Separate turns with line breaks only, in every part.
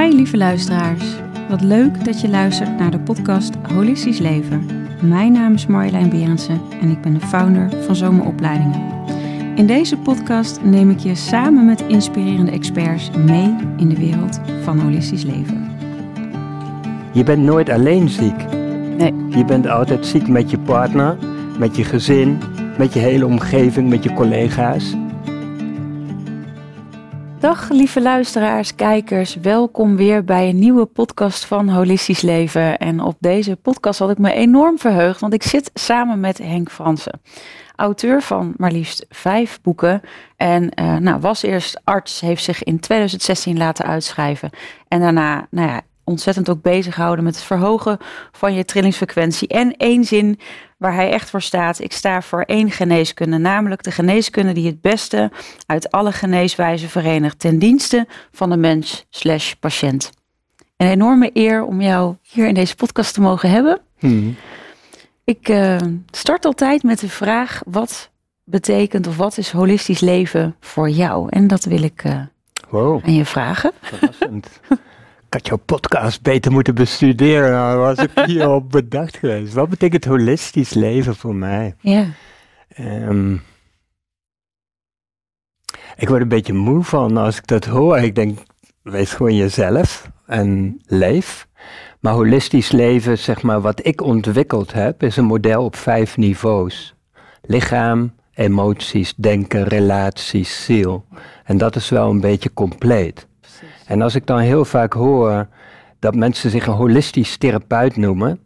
Hi lieve luisteraars. Wat leuk dat je luistert naar de podcast Holistisch Leven. Mijn naam is Marjolein Berendsen en ik ben de founder van Zomeropleidingen. In deze podcast neem ik je samen met inspirerende experts mee in de wereld van holistisch leven.
Je bent nooit alleen ziek.
Nee.
Je bent altijd ziek met je partner, met je gezin, met je hele omgeving, met je collega's.
Dag lieve luisteraars, kijkers, welkom weer bij een nieuwe podcast van Holistisch Leven. En op deze podcast had ik me enorm verheugd, want ik zit samen met Henk Fransen. Auteur van maar liefst vijf boeken. En eh, nou, was eerst arts, heeft zich in 2016 laten uitschrijven. En daarna, nou ja, ontzettend ook bezig gehouden met het verhogen van je trillingsfrequentie. En één zin waar hij echt voor staat. Ik sta voor één geneeskunde, namelijk de geneeskunde die het beste uit alle geneeswijzen verenigt ten dienste van de mens slash patiënt. Een enorme eer om jou hier in deze podcast te mogen hebben.
Hmm.
Ik uh, start altijd met de vraag: wat betekent of wat is holistisch leven voor jou? En dat wil ik uh,
wow.
aan je vragen.
Verrassend. ik had jouw podcast beter moeten bestuderen. Dan was ik hierop bedacht geweest. Wat betekent holistisch leven voor mij?
Ja.
Um, ik word een beetje moe van als ik dat hoor. Ik denk, wees gewoon jezelf en leef. Maar holistisch leven, zeg maar, wat ik ontwikkeld heb, is een model op vijf niveaus. Lichaam, emoties, denken, relaties, ziel. En dat is wel een beetje compleet. En als ik dan heel vaak hoor dat mensen zich een holistisch therapeut noemen,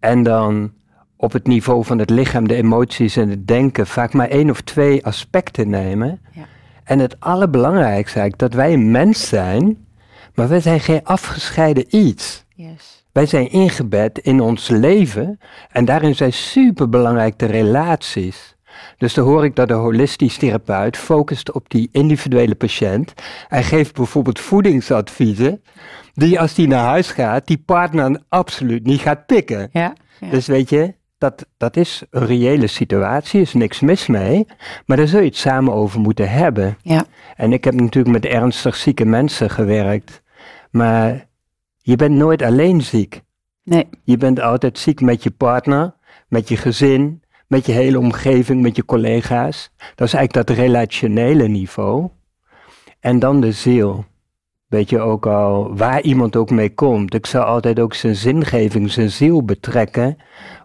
en dan op het niveau van het lichaam, de emoties en het denken vaak maar één of twee aspecten nemen.
Ja.
En het allerbelangrijkste is eigenlijk dat wij een mens zijn, maar wij zijn geen afgescheiden iets.
Yes.
Wij zijn ingebed in ons leven en daarin zijn superbelangrijk de relaties. Dus dan hoor ik dat de holistisch therapeut focust op die individuele patiënt. Hij geeft bijvoorbeeld voedingsadviezen die als hij naar huis gaat, die partner absoluut niet gaat pikken.
Ja. ja.
Dus weet je, dat, dat is een reële situatie, is niks mis mee, maar daar zul je het samen over moeten hebben.
Ja.
En ik heb natuurlijk met ernstig zieke mensen gewerkt, maar je bent nooit alleen ziek.
Nee.
Je bent altijd ziek met je partner, met je gezin, met je hele omgeving, met je collega's. Dat is eigenlijk dat relationele niveau. En dan de ziel. Weet je ook al waar iemand ook mee komt. Ik zou altijd ook zijn zingeving, zijn ziel betrekken.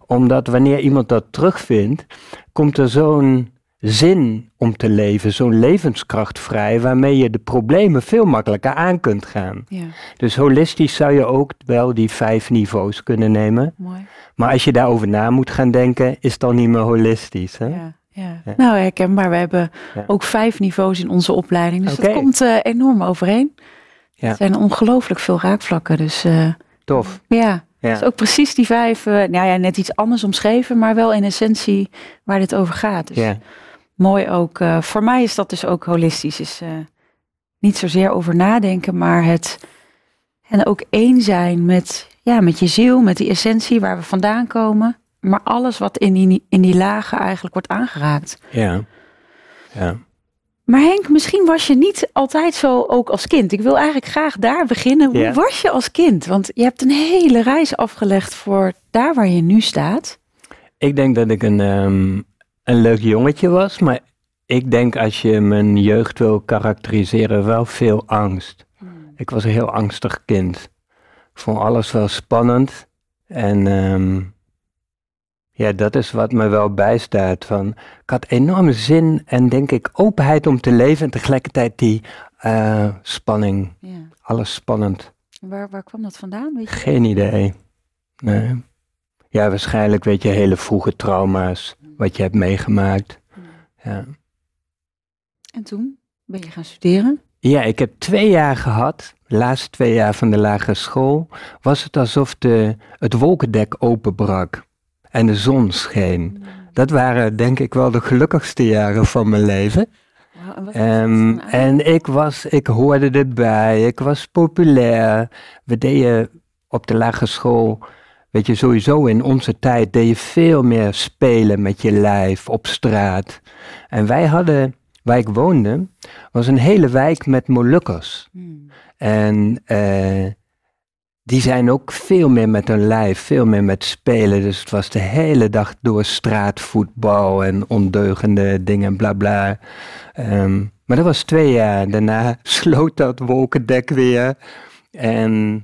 Omdat wanneer iemand dat terugvindt, komt er zo'n zin om te leven, zo'n levenskracht vrij, waarmee je de problemen veel makkelijker aan kunt gaan.
Ja.
Dus holistisch zou je ook wel die vijf niveaus kunnen nemen.
Mooi.
Maar als je daarover na moet gaan denken, is het dan niet meer holistisch. Hè?
Ja. Ja.
Ja.
Nou, herkenbaar. We hebben
Ja.
ook vijf niveaus in onze opleiding. Dus dat komt eh, enorm overeen.
Ja.
Er zijn ongelooflijk veel raakvlakken. Dus eh,
Tof.
ja,
Ja.
is ook precies die vijf, eh, nou ja, net iets anders omschreven, maar wel in essentie waar dit over gaat. Dus
Ja.
mooi ook. voor mij is dat dus ook holistisch. Is niet zozeer over nadenken, maar het en ook één zijn met, ja, met je ziel, met die essentie waar we vandaan komen. Maar alles wat in die, in die lagen eigenlijk wordt aangeraakt.
Ja. Ja.
Maar Henk, misschien was je niet altijd zo ook als kind. Ik wil eigenlijk graag daar beginnen. Hoe
Ja.
was je als kind? Want je hebt een hele reis afgelegd voor daar waar je nu staat.
Ik denk dat ik een, ehm, een leuk jongetje was, maar ik denk als je mijn jeugd wil karakteriseren, wel veel angst. Ik was een heel angstig kind. Ik vond alles wel spannend. En ehm, ja, dat is wat me wel bijstaat. Van, ik had enorme zin en denk ik openheid om te leven en tegelijkertijd die eh, spanning.
Ja.
Alles spannend.
Waar, waar kwam dat vandaan? Weet je?
Geen idee. Nee. Ja, waarschijnlijk weet je hele vroege trauma's, wat je hebt meegemaakt. Ja.
En toen ben je gaan studeren?
ja, ik heb twee jaar gehad, laatste twee jaar van de lagere school, was het alsof de, het wolkendek openbrak en de zon scheen. Dat waren denk ik wel de gelukkigste jaren van mijn leven.
En
Ehm, en ik was, ik hoorde erbij, ik was populair. We deden op de lagere school, weet je, sowieso in onze tijd deed je veel meer spelen met je lijf op straat. En wij hadden, waar ik woonde, was een hele wijk met Molukkers.
Hmm.
En uh, die zijn ook veel meer met hun lijf, veel meer met spelen. Dus het was de hele dag door straatvoetbal en ondeugende dingen, bla bla. Um, maar dat was twee jaar. Daarna sloot dat wolkendek weer. En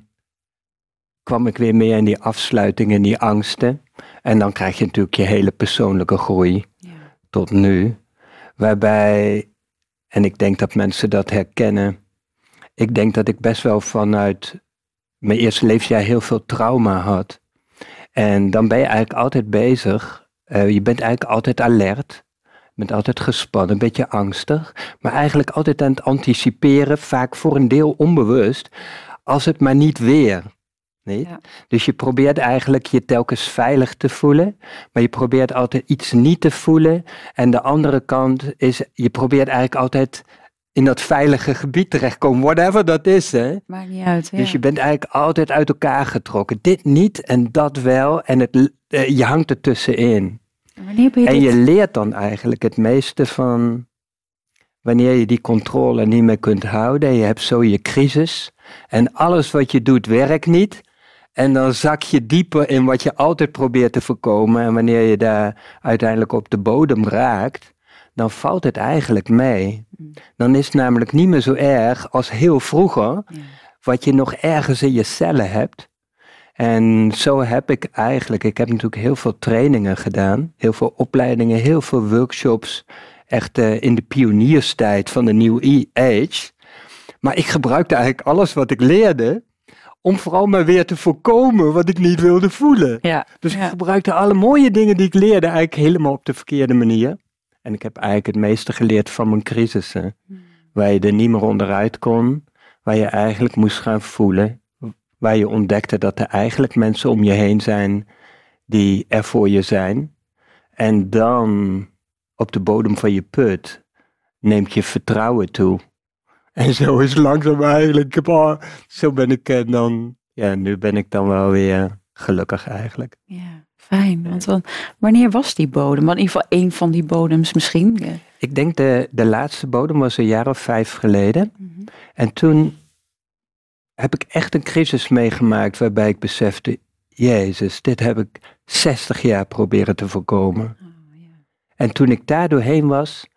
kwam ik weer meer in die afsluiting en die angsten. En dan krijg je natuurlijk je hele persoonlijke groei ja. tot nu. Waarbij, en ik denk dat mensen dat herkennen. Ik denk dat ik best wel vanuit mijn eerste levensjaar heel veel trauma had. En dan ben je eigenlijk altijd bezig. Uh, je bent eigenlijk altijd alert. Je bent altijd gespannen, een beetje angstig. Maar eigenlijk altijd aan het anticiperen, vaak voor een deel onbewust. Als het maar niet weer. Nee? Ja. Dus je probeert eigenlijk je telkens veilig te voelen, maar je probeert altijd iets niet te voelen. En de andere kant is, je probeert eigenlijk altijd in dat veilige gebied terechtkomen, whatever dat is. Hè?
Maakt niet uit. Ja.
Dus je bent eigenlijk altijd uit elkaar getrokken. Dit niet en dat wel. En het, uh, je hangt er tussenin.
Je
en je leert dan eigenlijk het meeste van wanneer je die controle niet meer kunt houden. Je hebt zo je crisis. En alles wat je doet werkt niet. En dan zak je dieper in wat je altijd probeert te voorkomen. En wanneer je daar uiteindelijk op de bodem raakt, dan valt het eigenlijk mee. Mm. Dan is het namelijk niet meer zo erg als heel vroeger, wat je nog ergens in je cellen hebt. En zo heb ik eigenlijk, ik heb natuurlijk heel veel trainingen gedaan, heel veel opleidingen, heel veel workshops, echt uh, in de pionierstijd van de New Age. Maar ik gebruikte eigenlijk alles wat ik leerde om vooral maar weer te voorkomen wat ik niet wilde voelen.
Ja,
dus ik gebruikte alle mooie dingen die ik leerde eigenlijk helemaal op de verkeerde manier. En ik heb eigenlijk het meeste geleerd van mijn crisissen. Hmm. Waar je er niet meer onderuit kon. Waar je eigenlijk moest gaan voelen. Waar je ontdekte dat er eigenlijk mensen om je heen zijn die er voor je zijn. En dan op de bodem van je put neemt je vertrouwen toe. En zo is langzaam eigenlijk, oh, zo ben ik uh, dan, ja, nu ben ik dan wel weer gelukkig eigenlijk.
Ja. Fijn, want wanneer was die bodem? Want in ieder geval één van die bodems misschien.
Ik denk de, de laatste bodem was een jaar of vijf geleden. Mhm. En toen heb ik echt een crisis meegemaakt waarbij ik besefte, Jezus, dit heb ik 60 jaar proberen te voorkomen. Oh, En toen ik daar doorheen was,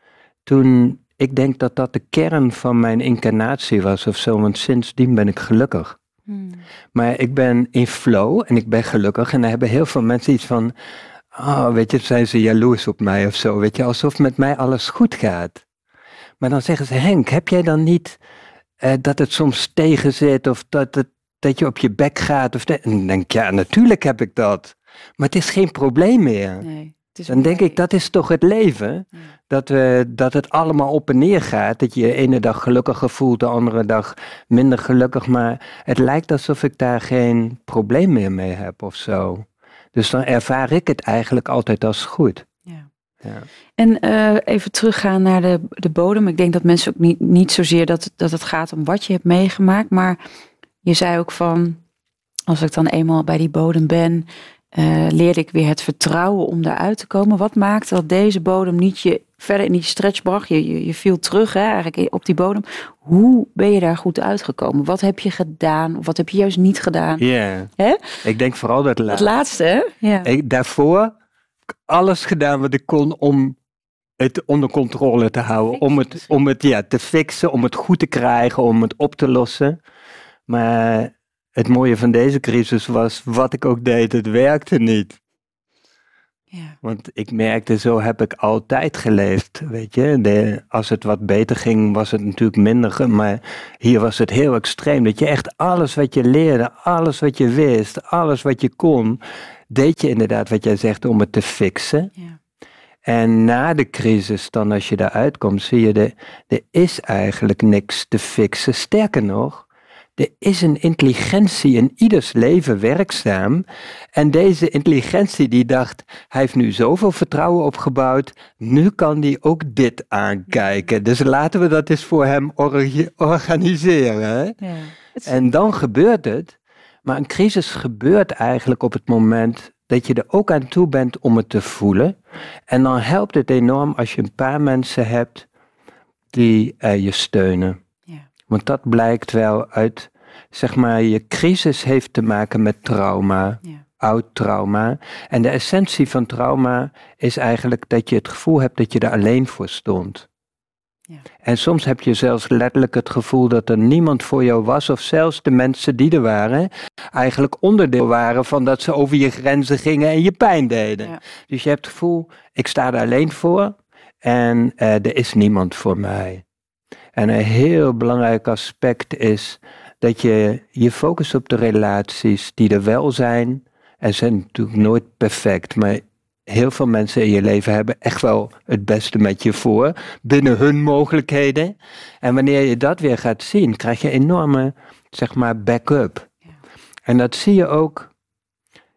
toen, ik denk dat dat de kern van mijn incarnatie was of zo, want sindsdien ben ik gelukkig. Hmm. Maar ik ben in flow en ik ben gelukkig. En dan hebben heel veel mensen iets van, oh, weet je, zijn ze jaloers op mij of zo. Weet je, alsof met mij alles goed gaat. Maar dan zeggen ze, Henk, heb jij dan niet uh, dat het soms tegen zit of dat, het, dat je op je bek gaat? Of en dan denk ik, ja, natuurlijk heb ik dat. Maar het is geen probleem meer. Nee. Dan denk ik, dat is toch het leven? Dat, we, dat het allemaal op en neer gaat. Dat je de ene dag gelukkiger voelt, de andere dag minder gelukkig. Maar het lijkt alsof ik daar geen probleem meer mee heb of zo. Dus dan ervaar ik het eigenlijk altijd als goed.
Ja. ja. En uh, even teruggaan naar de, de bodem. Ik denk dat mensen ook niet, niet zozeer dat, dat het gaat om wat je hebt meegemaakt. Maar je zei ook van, als ik dan eenmaal bij die bodem ben, uh, leerde ik weer het vertrouwen om daaruit te komen. Wat maakte dat deze bodem niet je verder in die stretch bracht? Je, je, je viel terug hè, eigenlijk op die bodem. Hoe ben je daar goed uitgekomen? Wat heb je gedaan of wat heb je juist niet gedaan?
Ja, yeah. ik denk vooral dat
laatste. laatste, hè?
Ja. Ik, daarvoor alles gedaan wat ik kon om het onder controle te houden. Om het, om het ja, te fixen, om het goed te krijgen, om het op te lossen. Maar het mooie van deze crisis was, wat ik ook deed, het werkte niet.
Ja.
Want ik merkte, zo heb ik altijd geleefd, weet je. De, als het wat beter ging, was het natuurlijk minder. Maar hier was het heel extreem. Dat je echt alles wat je leerde, alles wat je wist, alles wat je kon, deed je inderdaad wat jij zegt om het te fixen.
Ja.
En na de crisis, dan als je daaruit komt, zie je, de, er is eigenlijk niks te fixen. Sterker nog, er is een intelligentie in ieders leven werkzaam. En deze intelligentie die dacht, hij heeft nu zoveel vertrouwen opgebouwd, nu kan hij ook dit aankijken. Dus laten we dat eens voor hem organiseren. Ja. En dan gebeurt het. Maar een crisis gebeurt eigenlijk op het moment dat je er ook aan toe bent om het te voelen. En dan helpt het enorm als je een paar mensen hebt die uh, je steunen. Want dat blijkt wel uit, zeg maar, je crisis heeft te maken met trauma.
Ja.
Oud trauma. En de essentie van trauma is eigenlijk dat je het gevoel hebt dat je er alleen voor stond.
Ja.
En soms heb je zelfs letterlijk het gevoel dat er niemand voor jou was, of zelfs de mensen die er waren, eigenlijk onderdeel waren van dat ze over je grenzen gingen en je pijn deden.
Ja.
Dus je hebt het gevoel, ik sta er alleen voor en eh, er is niemand voor mij. En een heel belangrijk aspect is dat je je focust op de relaties die er wel zijn. En zijn natuurlijk nooit perfect, maar heel veel mensen in je leven hebben echt wel het beste met je voor, binnen hun mogelijkheden. En wanneer je dat weer gaat zien, krijg je enorme, zeg maar, backup.
Ja.
En dat zie je ook,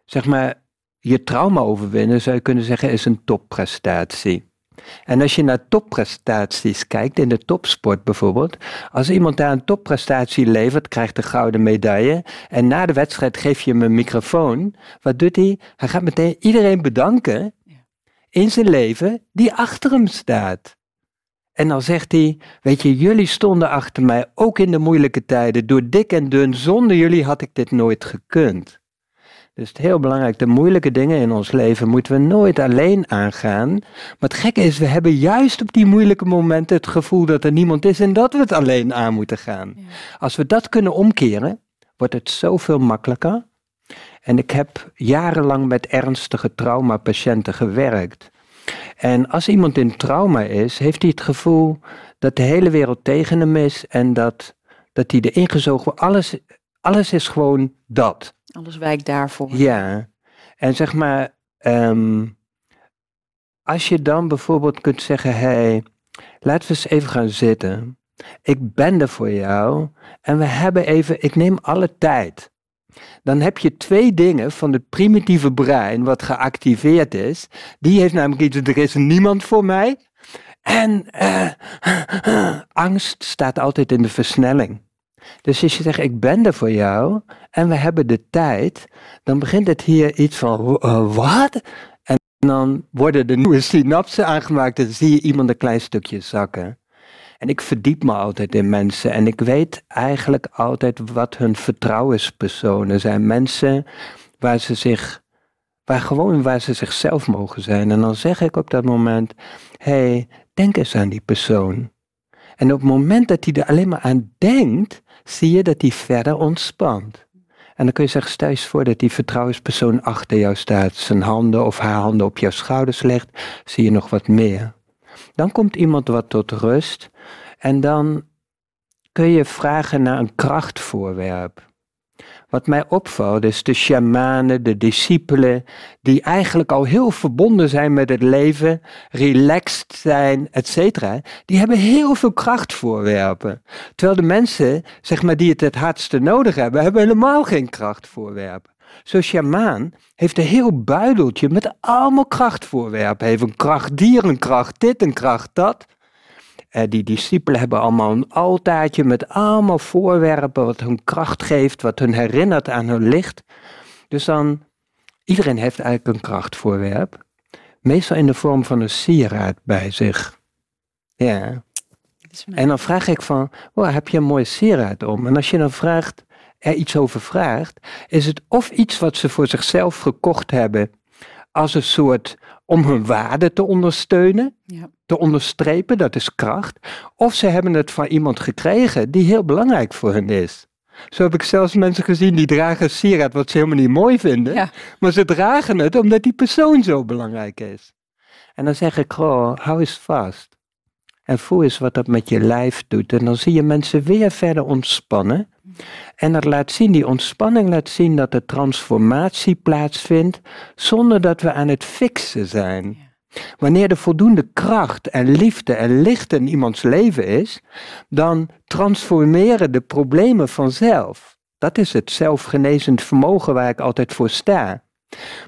zeg maar, je trauma overwinnen, zou je kunnen zeggen, is een topprestatie. En als je naar topprestaties kijkt, in de topsport bijvoorbeeld, als iemand daar een topprestatie levert, krijgt de gouden medaille. En na de wedstrijd geef je hem een microfoon. Wat doet hij? Hij gaat meteen iedereen bedanken in zijn leven die achter hem staat. En dan zegt hij, weet je, jullie stonden achter mij ook in de moeilijke tijden. Door dik en dun, zonder jullie had ik dit nooit gekund. Dus het is heel belangrijk, de moeilijke dingen in ons leven moeten we nooit alleen aangaan. Maar het gekke is, we hebben juist op die moeilijke momenten het gevoel dat er niemand is en dat we het alleen aan moeten gaan.
Ja.
Als we dat kunnen omkeren, wordt het zoveel makkelijker. En ik heb jarenlang met ernstige traumapatiënten gewerkt. En als iemand in trauma is, heeft hij het gevoel dat de hele wereld tegen hem is en dat, dat hij erin gezogen wordt. Alles, alles is gewoon dat.
Alles wijkt daarvoor.
Ja, en zeg maar, ehm, als je dan bijvoorbeeld kunt zeggen, hé, hey, laten we eens even gaan zitten. Ik ben er voor jou en we hebben even, ik neem alle tijd. Dan heb je twee dingen van het primitieve brein wat geactiveerd is. Die heeft namelijk iets, er is niemand voor mij. En eh, angst staat altijd in de versnelling. Dus als je zegt, ik ben er voor jou en we hebben de tijd, dan begint het hier iets van, eh, wat? En dan worden er nieuwe synapsen aangemaakt en zie je iemand een klein stukje zakken. En ik verdiep me altijd in mensen en ik weet eigenlijk altijd wat hun vertrouwenspersonen zijn. Mensen waar ze zich, waar gewoon waar ze zichzelf mogen zijn. En dan zeg ik op dat moment, hé, hey, denk eens aan die persoon. En op het moment dat hij er alleen maar aan denkt, zie je dat hij verder ontspant. En dan kun je zeggen, stel je voor dat die vertrouwenspersoon achter jou staat, zijn handen of haar handen op jouw schouders legt, zie je nog wat meer. Dan komt iemand wat tot rust en dan kun je vragen naar een krachtvoorwerp. Wat mij opvalt is de shamanen, de discipelen, die eigenlijk al heel verbonden zijn met het leven, relaxed zijn, etc. Die hebben heel veel krachtvoorwerpen. Terwijl de mensen, zeg maar, die het het hardste nodig hebben, hebben helemaal geen krachtvoorwerpen. Zo'n shamaan heeft een heel buideltje met allemaal krachtvoorwerpen. Heeft een krachtdier, een kracht dit, een kracht dat. Uh, die discipelen hebben allemaal een altaartje met allemaal voorwerpen wat hun kracht geeft, wat hun herinnert aan hun licht. Dus dan, iedereen heeft eigenlijk een krachtvoorwerp. Meestal in de vorm van een sieraad bij zich. Ja. En dan vraag ik van, oh, heb je een mooie sieraad om? En als je dan vraagt, er iets over vraagt, is het of iets wat ze voor zichzelf gekocht hebben als een soort om hun waarde te ondersteunen,
ja.
te onderstrepen, dat is kracht. Of ze hebben het van iemand gekregen die heel belangrijk voor hen is. Zo heb ik zelfs mensen gezien die dragen een sieraad wat ze helemaal niet mooi vinden,
Ja.
maar ze dragen het omdat die persoon zo belangrijk is. En dan zeg ik, goh, hou eens vast. En voel eens wat dat met je lijf doet. En dan zie je mensen weer verder ontspannen. En dat laat zien, die ontspanning laat zien dat er transformatie plaatsvindt, zonder dat we aan het fixen zijn. Wanneer er voldoende kracht en liefde en licht in iemands leven is, dan transformeren de problemen vanzelf. Dat is het zelfgenezend vermogen waar ik altijd voor sta.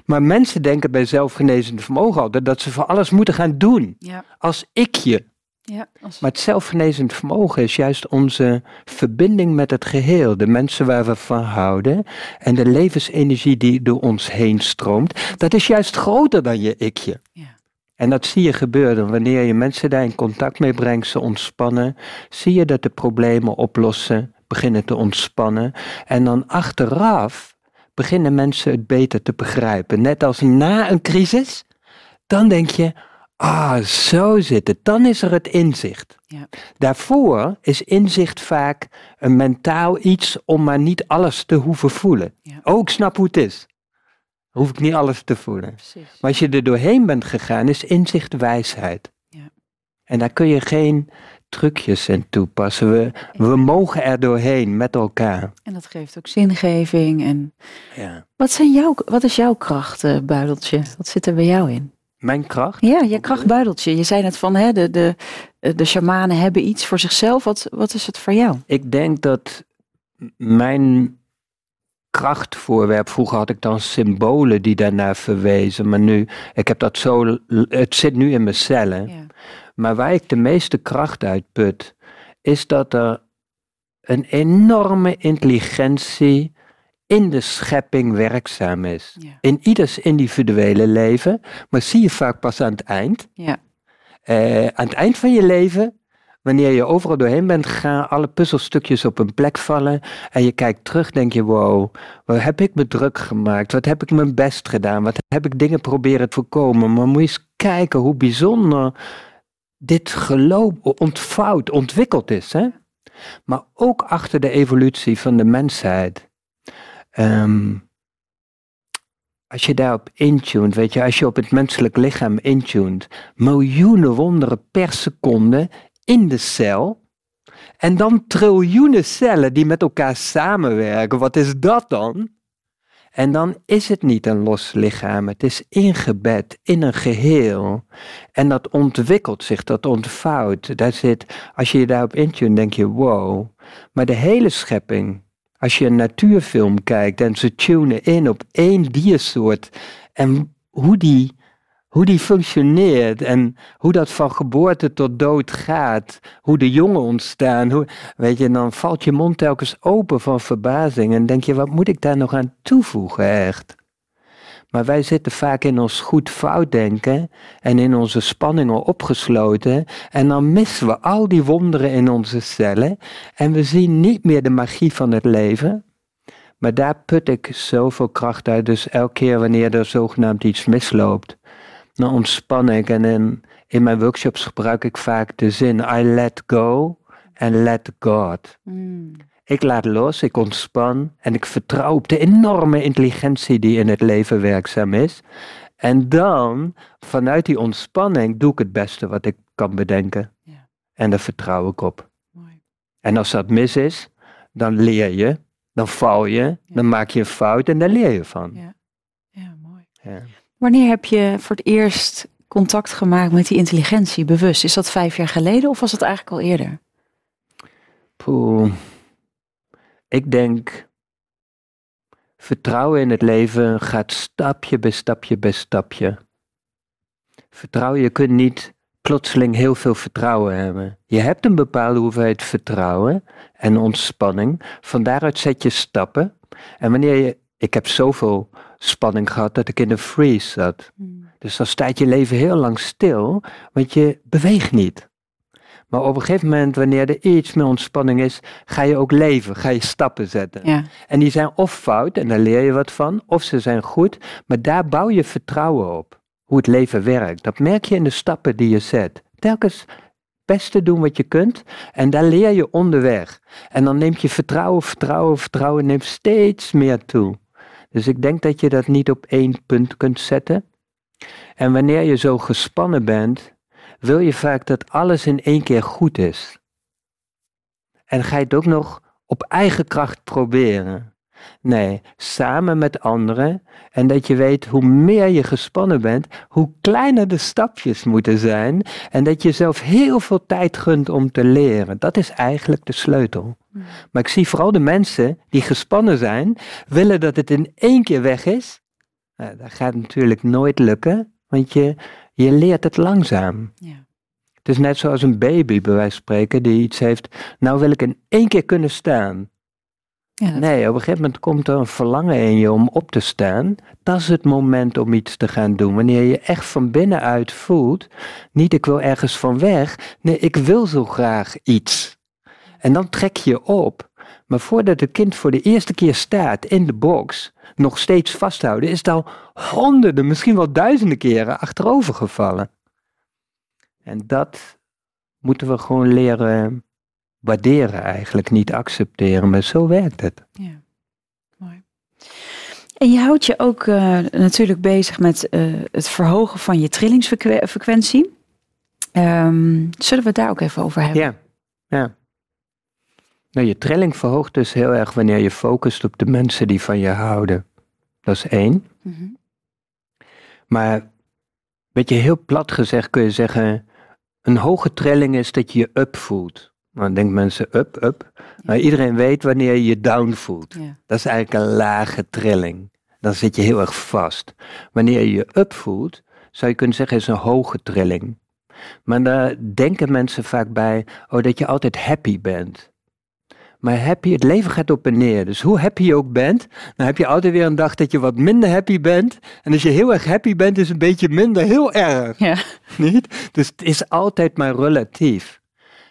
Maar mensen denken bij zelfgenezend vermogen altijd dat ze voor alles moeten gaan doen.
Ja.
Als ikje.
Ja. Als...
Maar het zelfgenezend vermogen is juist onze verbinding met het geheel. De mensen waar we van houden. En de levensenergie die door ons heen stroomt. Dat is juist groter dan je ikje.
Ja.
En dat zie je gebeuren wanneer je mensen daar in contact mee brengt, ze ontspannen. Zie je dat de problemen oplossen, beginnen te ontspannen. En dan achteraf beginnen mensen het beter te begrijpen. Net als na een crisis, dan denk je, ah, zo zit het. Dan is er het inzicht. Ja. Daarvoor is inzicht vaak een mentaal iets om maar niet alles te hoeven voelen. Ja. Oh, snap hoe het is. Hoef ik niet alles te voelen. Precies. Maar als je er doorheen bent gegaan, is inzicht wijsheid. Ja. En daar kun je geen trucjes in toepassen. We, we mogen er doorheen met elkaar.
En dat geeft ook zingeving. En ja. wat, zijn jouw, wat is jouw kracht, uh, Buideltje? Wat zit er bij jou in?
Mijn kracht?
Ja, je krachtbuideltje. Je zei net van hè, de, de, de shamanen hebben iets voor zichzelf. Wat, wat is het voor jou?
Ik denk dat mijn krachtvoorwerp, vroeger had ik dan symbolen die daarnaar verwezen, maar nu, ik heb dat zo, het zit nu in mijn cellen. Ja. Maar waar ik de meeste kracht uit put, is dat er een enorme intelligentie in de schepping werkzaam is. In ieders individuele leven, maar zie je vaak pas aan het eind. Ja. Uh, aan het eind van je leven, wanneer je overal doorheen bent gegaan, alle puzzelstukjes op een plek vallen en je kijkt terug, denk je, wow, wat heb ik me druk gemaakt? Wat heb ik mijn best gedaan? Wat heb ik dingen proberen te voorkomen? Maar moet je eens kijken hoe bijzonder dit geloof ontvouwt, ontwikkeld is. Hè? Maar ook achter de evolutie van de mensheid Ehm, als je daarop intuned, weet je, als je op het menselijk lichaam intuned, miljoenen wonderen per seconde in de cel. En dan triljoenen cellen die met elkaar samenwerken. Wat is dat dan? En dan is het niet een los lichaam, het is ingebed in een geheel. En dat ontwikkelt zich, dat ontvouwt. Daar zit, als je je daarop intunt, denk je, wow. Maar de hele schepping als je een natuurfilm kijkt en ze tunen in op één diersoort en hoe die, hoe die functioneert en hoe dat van geboorte tot dood gaat, hoe de jongen ontstaan, hoe, weet je, dan valt je mond telkens open van verbazing en denk je, wat moet ik daar nog aan toevoegen echt? Maar wij zitten vaak in ons goed-fout denken en in onze spanningen opgesloten. En dan missen we al die wonderen in onze cellen. En we zien niet meer de magie van het leven. Maar daar put ik zoveel kracht uit. Dus elke keer wanneer er zogenaamd iets misloopt, dan ontspan ik. En in, in mijn workshops gebruik ik vaak de zin: I let go and let God. Mm. Ik laat los, ik ontspan en ik vertrouw op de enorme intelligentie die in het leven werkzaam is. En dan, vanuit die ontspanning, doe ik het beste wat ik kan bedenken. Ja. En daar vertrouw ik op. Mooi. En als dat mis is, dan leer je, dan val je, dan maak je een fout en daar leer je van. Ja,
ja mooi. Ja. Wanneer heb je voor het eerst contact gemaakt met die intelligentie bewust? Is dat vijf jaar geleden of was dat eigenlijk al eerder?
Poeh. Ik denk, vertrouwen in het leven gaat stapje bij stapje bij stapje. Vertrouwen, je kunt niet plotseling heel veel vertrouwen hebben. Je hebt een bepaalde hoeveelheid vertrouwen en ontspanning. Van daaruit zet je stappen. En wanneer je, ik heb zoveel spanning gehad dat ik in de freeze zat. Hmm. Dus dan staat je leven heel lang stil, want je beweegt niet. Maar op een gegeven moment, wanneer er iets meer ontspanning is, ga je ook leven, ga je stappen zetten. Ja. En die zijn of fout, en daar leer je wat van, of ze zijn goed, maar daar bouw je vertrouwen op. Hoe het leven werkt. Dat merk je in de stappen die je zet. Telkens beste doen wat je kunt. En daar leer je onderweg. En dan neemt je vertrouwen, vertrouwen, vertrouwen neemt steeds meer toe. Dus ik denk dat je dat niet op één punt kunt zetten. En wanneer je zo gespannen bent, wil je vaak dat alles in één keer goed is. En ga je het ook nog op eigen kracht proberen. Nee, samen met anderen. En dat je weet hoe meer je gespannen bent, hoe kleiner de stapjes moeten zijn. En dat je zelf heel veel tijd gunt om te leren. Dat is eigenlijk de sleutel. Hmm. Maar ik zie vooral de mensen die gespannen zijn, willen dat het in één keer weg is. Nou, dat gaat natuurlijk nooit lukken, want je, je leert het langzaam. Ja. Het is net zoals een baby, bij wijze van spreken, die iets heeft. Nou wil ik in één keer kunnen staan.
Ja,
Nee, op een gegeven moment komt er een verlangen in je om op te staan. Dat is het moment om iets te gaan doen. Wanneer je echt van binnenuit voelt, niet ik wil ergens van weg. Nee, ik wil zo graag iets. En dan trek je op. Maar voordat het kind voor de eerste keer staat in de box, nog steeds vasthouden, is het al honderden, misschien wel duizenden keren achterover gevallen. En dat moeten we gewoon leren waarderen eigenlijk, niet accepteren. Maar zo werkt het.
Ja, mooi. En je houdt je ook eh, natuurlijk bezig met eh, het verhogen van je trillingsfrequentie. Ehm, zullen we het daar ook even over hebben?
Ja, ja. Nou, je trilling verhoogt dus heel erg wanneer je focust op de mensen die van je houden. Dat is één.
Mhm.
Maar, weet je, heel plat gezegd kun je zeggen, een hoge trilling is dat je je up voelt. Nou, Dan denken mensen up, up. Maar iedereen weet wanneer je je down voelt.
Ja.
Dat is eigenlijk een lage trilling. Dan zit je heel erg vast. Wanneer je je up voelt, zou je kunnen zeggen is een hoge trilling. Maar daar denken mensen vaak bij, oh, dat je altijd happy bent. Maar happy, het leven gaat op en neer. Dus hoe happy je ook bent, dan heb je altijd weer een dag dat je wat minder happy bent. En als je heel erg happy bent, is een beetje minder heel erg.
Ja.
Niet? Dus het is altijd maar relatief.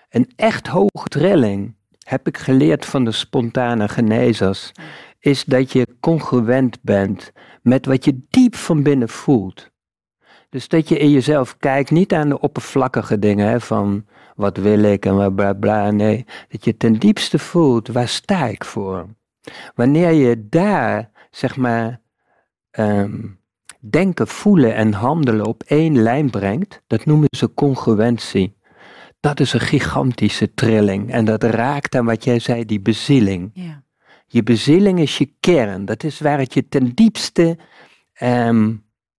Een echt hoge trilling, heb ik geleerd van de spontane genezers, is dat je congruent bent met wat je diep van binnen voelt. Dus dat je in jezelf kijkt, niet aan de oppervlakkige dingen hè, van wat wil ik en bla bla bla. Nee, dat je ten diepste voelt, waar sta ik voor? Wanneer je daar, zeg maar, ehm, denken, voelen en handelen op één lijn brengt, dat noemen ze congruentie. Dat is een gigantische trilling en dat raakt aan wat jij zei, die bezieling.
Ja.
Je bezieling is je kern. Dat is waar het je ten diepste, ehm,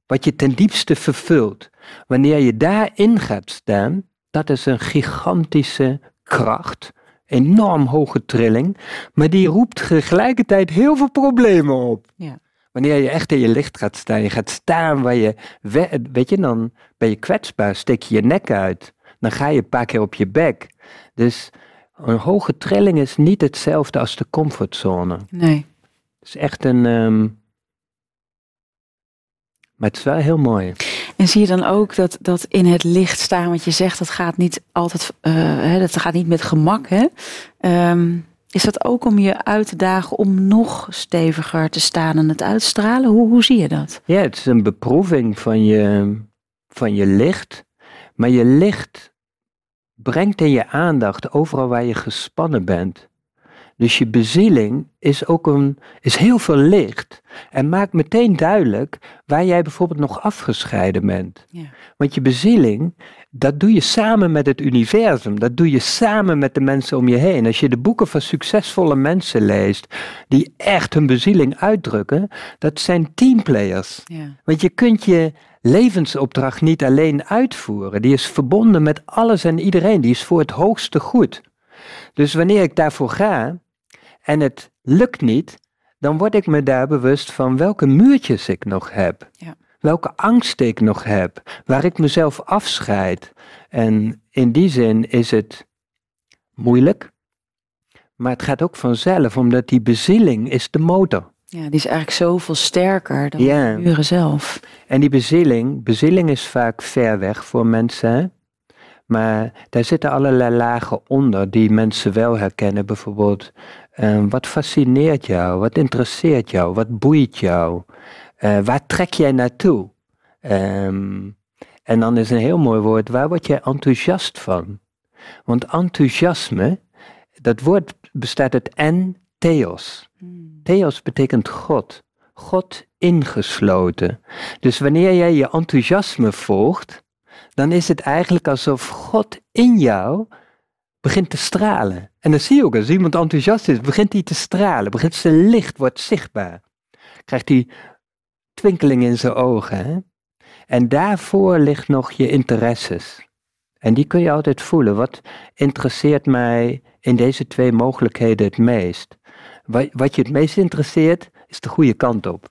wat je ten diepste vervult. Wanneer je daarin gaat staan, dat is een gigantische kracht. Enorm hoge trilling. Maar die roept tegelijkertijd heel veel problemen op.
Ja.
Wanneer je echt in je licht gaat staan, je gaat staan waar je, we- weet je, dan ben je kwetsbaar, steek je je nek uit. Dan ga je een paar keer op je bek. Dus een hoge trilling is niet hetzelfde als de comfortzone.
Nee.
Het is echt een. ehm, maar het is wel heel mooi.
En zie je dan ook dat, dat in het licht staan, want je zegt dat gaat niet altijd, eh, hè, dat gaat niet met gemak. Hè? Ehm, is dat ook om je uit te dagen om nog steviger te staan en het uitstralen? Hoe, hoe zie je dat?
Ja, het is een beproeving van je, van je licht. Maar je licht brengt in je aandacht overal waar je gespannen bent. Dus je bezieling is ook een, is heel veel licht. En maakt meteen duidelijk waar jij bijvoorbeeld nog afgescheiden bent.
Ja.
Want je bezieling, dat doe je samen met het universum. Dat doe je samen met de mensen om je heen. Als je de boeken van succesvolle mensen leest, die echt hun bezieling uitdrukken, dat zijn teamplayers.
Ja.
Want je kunt je levensopdracht niet alleen uitvoeren. Die is verbonden met alles en iedereen. Die is voor het hoogste goed. Dus wanneer ik daarvoor ga en het lukt niet, dan word ik me daar bewust van welke muurtjes ik nog heb.
Ja.
Welke angsten ik nog heb. Waar ik mezelf afscheid. En in die zin is het moeilijk. Maar het gaat ook vanzelf, omdat die bezieling is de motor.
ja, die is eigenlijk zoveel sterker dan de muren zelf.
En die bezieling, bezieling is vaak ver weg voor mensen. hè? Maar daar zitten allerlei lagen onder die mensen wel herkennen. Bijvoorbeeld, eh, wat fascineert jou? Wat interesseert jou? Wat boeit jou? Eh, waar trek jij naartoe? Ehm, en dan is een heel mooi woord, waar word jij enthousiast van? Want enthousiasme, dat woord bestaat uit en theos.
Hmm.
Theos betekent God. God ingesloten. Dus wanneer jij je enthousiasme volgt, dan is het eigenlijk alsof God in jou begint te stralen. En dan zie je ook, als iemand enthousiast is, begint hij te stralen, begint zijn licht, wordt zichtbaar. Krijgt hij twinkeling in zijn ogen. Hè? En daarvoor ligt nog je interesses. En die kun je altijd voelen. Wat interesseert mij in deze twee mogelijkheden het meest? Wat, wat je het meest interesseert, is de goede kant op.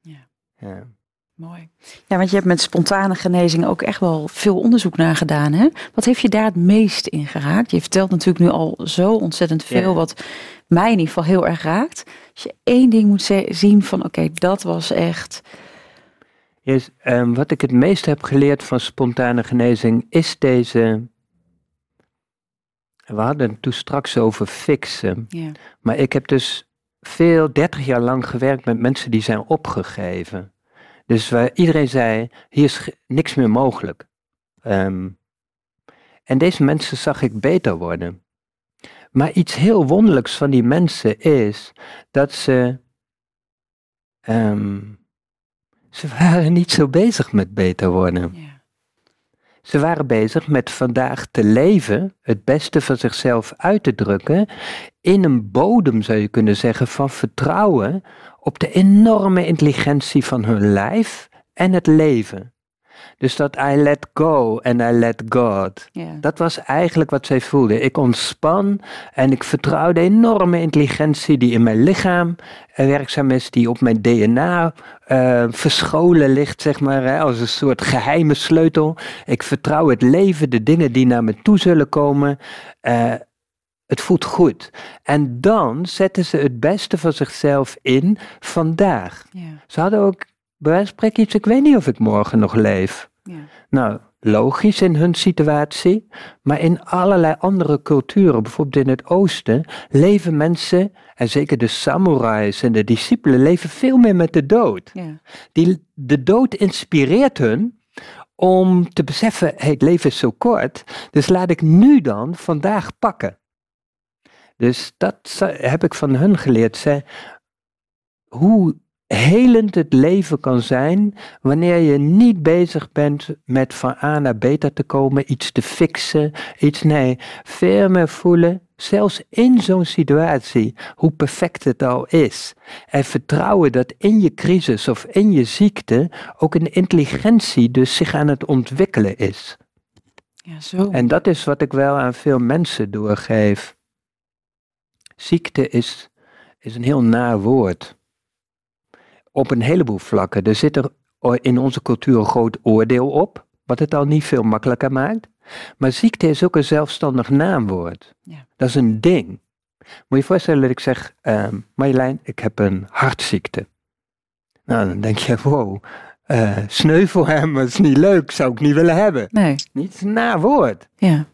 Ja.
Ja.
Mooi. Ja, want je hebt met spontane genezing ook echt wel veel onderzoek naar gedaan. Hè? Wat heeft je daar het meest in geraakt? Je vertelt natuurlijk nu al zo ontzettend veel, wat mij in ieder geval heel erg raakt. Als je één ding moet zien van, oké, dat was echt...
Yes, um, wat ik het meest heb geleerd van spontane genezing is deze... We hadden het toen straks over fixen. Ja. Maar ik heb dus veel, 30 jaar lang gewerkt met mensen die zijn opgegeven. Dus waar iedereen zei, hier is niks meer mogelijk. Ehm, en deze mensen zag ik beter worden. Maar iets heel wonderlijks van die mensen is dat ze. Um, ze waren niet zo bezig met beter worden. Ze waren bezig met vandaag te leven, het beste van zichzelf uit te drukken, in een bodem zou je kunnen zeggen van vertrouwen op de enorme intelligentie van hun lijf en het leven. Dus dat I let go en I let God. Dat was eigenlijk wat zij voelde. Ik ontspan en ik vertrouw de enorme intelligentie die in mijn lichaam werkzaam is, die op mijn DNA uh, eh, verscholen ligt, zeg maar, hè, als een soort geheime sleutel. Ik vertrouw het leven, de dingen die naar me toe zullen komen. Uh, het voelt goed. En dan zetten ze het beste van zichzelf in vandaag. Ja. Ze hadden ook bij wijze van spreken iets, ik weet niet of ik morgen nog leef. Ja. Nou, logisch in hun situatie, maar in allerlei andere culturen, bijvoorbeeld in het oosten, leven mensen, en zeker de samurais en de discipelen, leven veel meer met de dood. Ja. Die, de dood inspireert hun om te beseffen, hey, het leven is zo kort, dus laat ik nu dan vandaag pakken. Dus dat heb ik van hun geleerd. Zij, hoe helend het leven kan zijn wanneer je niet bezig bent met van A naar beter te komen, iets te fixen, iets nee, veel meer voelen, zelfs in zo'n situatie, hoe perfect het al is. En vertrouwen dat in je crisis of in je ziekte ook een intelligentie dus zich aan het ontwikkelen is. Ja, zo. En dat is wat ik wel aan veel mensen doorgeef. Ziekte is, is een heel naar woord op een heleboel vlakken. Er zit er in onze cultuur een groot oordeel op, wat het al niet veel makkelijker maakt. Maar ziekte is ook een zelfstandig naamwoord. Ja. Dat is een ding. Moet je je voorstellen dat ik zeg, uh, Marjolein, ik heb een hartziekte. Nou, dan denk je, wow, uh, sneu voor hem, dat is niet leuk, zou ik niet willen hebben. Nee. Niet een nawoord. Ja.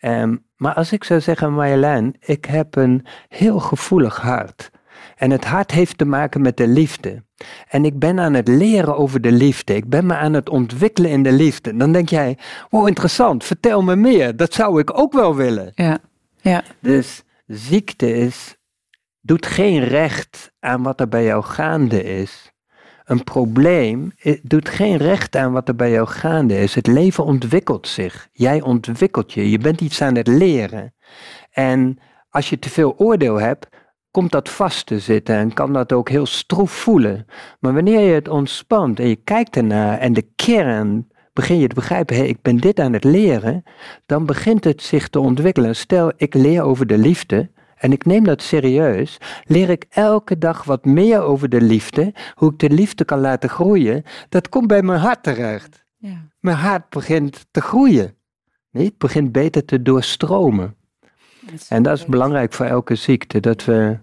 Um, maar als ik zou zeggen, Marjolein, ik heb een heel gevoelig hart. En het hart heeft te maken met de liefde. En ik ben aan het leren over de liefde. Ik ben me aan het ontwikkelen in de liefde. Dan denk jij, wow, interessant, vertel me meer. Dat zou ik ook wel willen. Ja, ja. Dus ziekte is, doet geen recht aan wat er bij jou gaande is. Een probleem doet geen recht aan wat er bij jou gaande is. Het leven ontwikkelt zich. Jij ontwikkelt je. Je bent iets aan het leren. En als je te veel oordeel hebt, komt dat vast te zitten en kan dat ook heel stroef voelen. Maar wanneer je het ontspant en je kijkt ernaar en de kern begin je te begrijpen, hé, ik ben dit aan het leren, dan begint het zich te ontwikkelen. Stel, ik leer over de liefde en ik neem dat serieus, leer ik elke dag wat meer over de liefde, hoe ik de liefde kan laten groeien, dat komt bij mijn hart terecht. Ja. Mijn hart begint te groeien. Nee, het begint beter te doorstromen en dat is belangrijk voor elke ziekte, dat we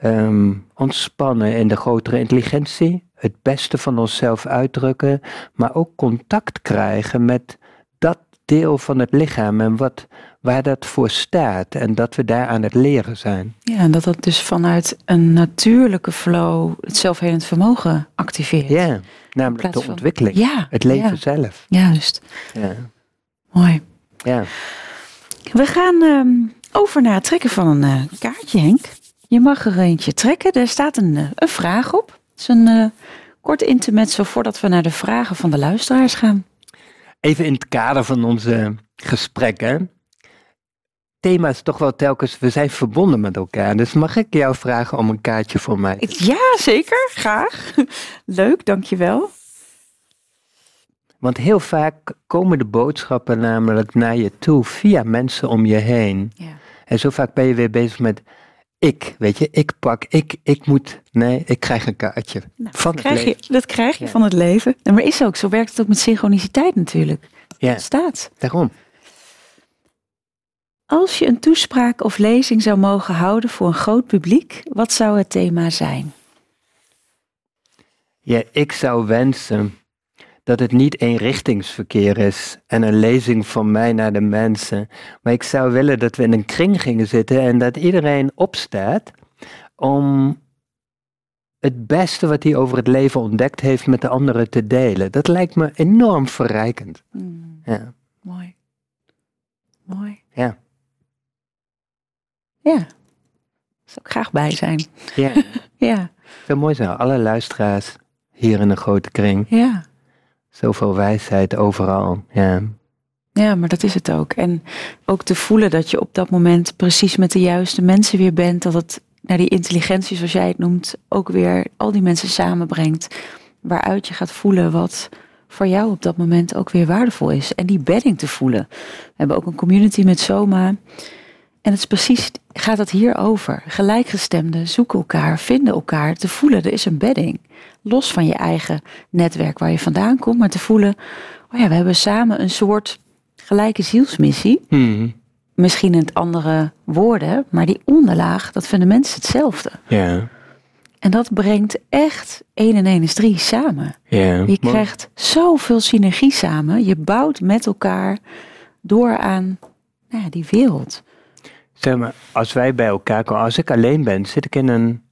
ehm, ontspannen in de grotere intelligentie, het beste van onszelf uitdrukken, maar ook contact krijgen met dat deel van het lichaam en wat, waar dat voor staat en dat we daar aan het leren zijn.
Ja, en dat dat dus vanuit een natuurlijke flow het zelfhelend vermogen activeert.
Ja, namelijk de ontwikkeling, ja, het leven zelf.
Juist. Ja. Mooi. Ja. We gaan ehm, over naar het trekken van een uh, kaartje, Henk. Je mag er eentje trekken. Er staat een, uh, een vraag op. Het is een uh, korte intermezzo voordat we naar de vragen van de luisteraars gaan.
Even in het kader van onze gesprekken. Thema is toch wel telkens, we zijn verbonden met elkaar. Dus mag ik jou vragen om een kaartje voor mij?
Ja, zeker. Graag. Leuk, dankjewel.
Want heel vaak komen de boodschappen namelijk naar je toe via mensen om je heen. Ja. En zo vaak ben je weer bezig met, ik, weet je, ik pak, ik, ik moet, nee, ik krijg een kaartje
Nou,
van
dat
het
krijg
leven.
je, dat krijg je
Ja.
van het leven. En maar is ook, zo werkt het ook met synchroniciteit natuurlijk.
Ja,
Het staat.
daarom.
Als je een toespraak of lezing zou mogen houden voor een groot publiek, wat zou het thema zijn?
Ja, ik zou wensen dat het niet eenrichtingsverkeer is en een lezing van mij naar de mensen. Maar ik zou willen dat we in een kring gingen zitten en dat iedereen opstaat om het beste wat hij over het leven ontdekt heeft met de anderen te delen. Dat lijkt me enorm verrijkend.
Hmm,
Ja.
mooi. Mooi.
Ja.
Ja. Zou ik graag bij zijn.
Ja,
Ja.
zo mooi zijn. Alle luisteraars hier in een grote kring.
Ja.
Zoveel wijsheid overal. Ja.
Ja, maar dat is het ook. En ook te voelen dat je op dat moment precies met de juiste mensen weer bent. Dat het naar die intelligentie, zoals jij het noemt, ook weer al die mensen samenbrengt. Waaruit je gaat voelen wat voor jou op dat moment ook weer waardevol is. En die bedding te voelen. We hebben ook een community met Soma. En het is precies, gaat het hier over. Gelijkgestemden zoeken elkaar, vinden elkaar, te voelen, er is een bedding. Los van je eigen netwerk waar je vandaan komt, maar te voelen, oh ja, we hebben samen een soort gelijke zielsmissie.
Hmm.
Misschien in het andere woorden, maar die onderlaag, dat fundament is hetzelfde.
Ja.
En dat brengt echt 1 en 1 is 3 samen.
Ja.
Je krijgt zoveel synergie samen. Je bouwt met elkaar door aan nou ja, die wereld.
Zeg maar, als wij bij elkaar komen, als ik alleen ben, zit ik in een.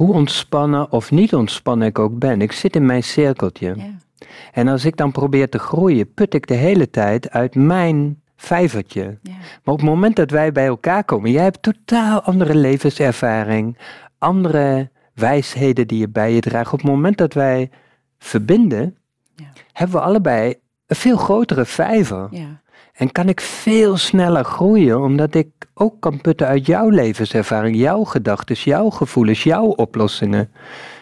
Hoe ontspannen of niet ontspannen ik ook ben, ik zit in mijn cirkeltje.
Ja.
En als ik dan probeer te groeien, put ik de hele tijd uit mijn vijvertje.
Ja.
Maar op het moment dat wij bij elkaar komen, jij hebt totaal andere levenservaring, andere wijsheden die je bij je draagt. Op het moment dat wij verbinden,
Ja.
hebben we allebei een veel grotere vijver.
Ja.
En kan ik veel sneller groeien, omdat ik ook kan putten uit jouw levenservaring, jouw gedachten, jouw gevoelens, jouw oplossingen.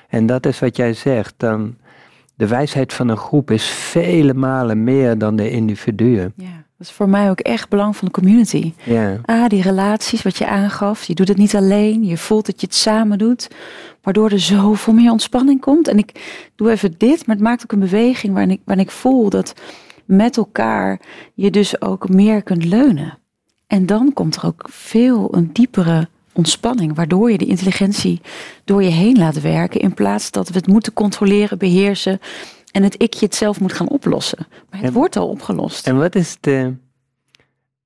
En dat is wat jij zegt. Dan de wijsheid van een groep is vele malen meer dan de individuen.
ja. Dat is voor mij ook echt belang van de community.
Ja,
Ah, die relaties, wat je aangaf. Je doet het niet alleen. Je voelt dat je het samen doet. Waardoor er zoveel meer ontspanning komt. En ik doe even dit, maar het maakt ook een beweging waarin ik, waarin ik voel dat met elkaar je dus ook meer kunt leunen. En dan komt er ook veel een diepere ontspanning. Waardoor je de intelligentie door je heen laat werken. In plaats dat we het moeten controleren, beheersen. En het ikje het zelf moet gaan oplossen. Maar het
En-
wordt al opgelost.
En wat is de,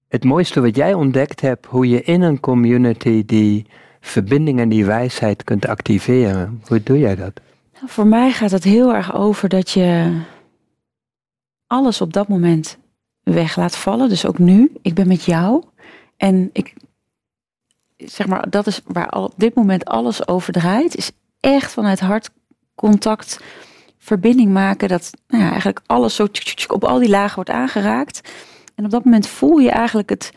het mooiste wat jij ontdekt hebt, hoe je in een community die verbinding en die wijsheid kunt activeren? Hoe doe jij dat?
Nou, Voor mij gaat het heel erg over dat je alles op dat moment weg laat vallen. Dus ook nu, ik ben met jou. En ik, zeg maar, dat is waar al op dit moment alles over draait. Is echt vanuit hartcontact verbinding maken. Dat nou ja, eigenlijk alles zo op al die lagen wordt aangeraakt. En op dat moment voel je eigenlijk het,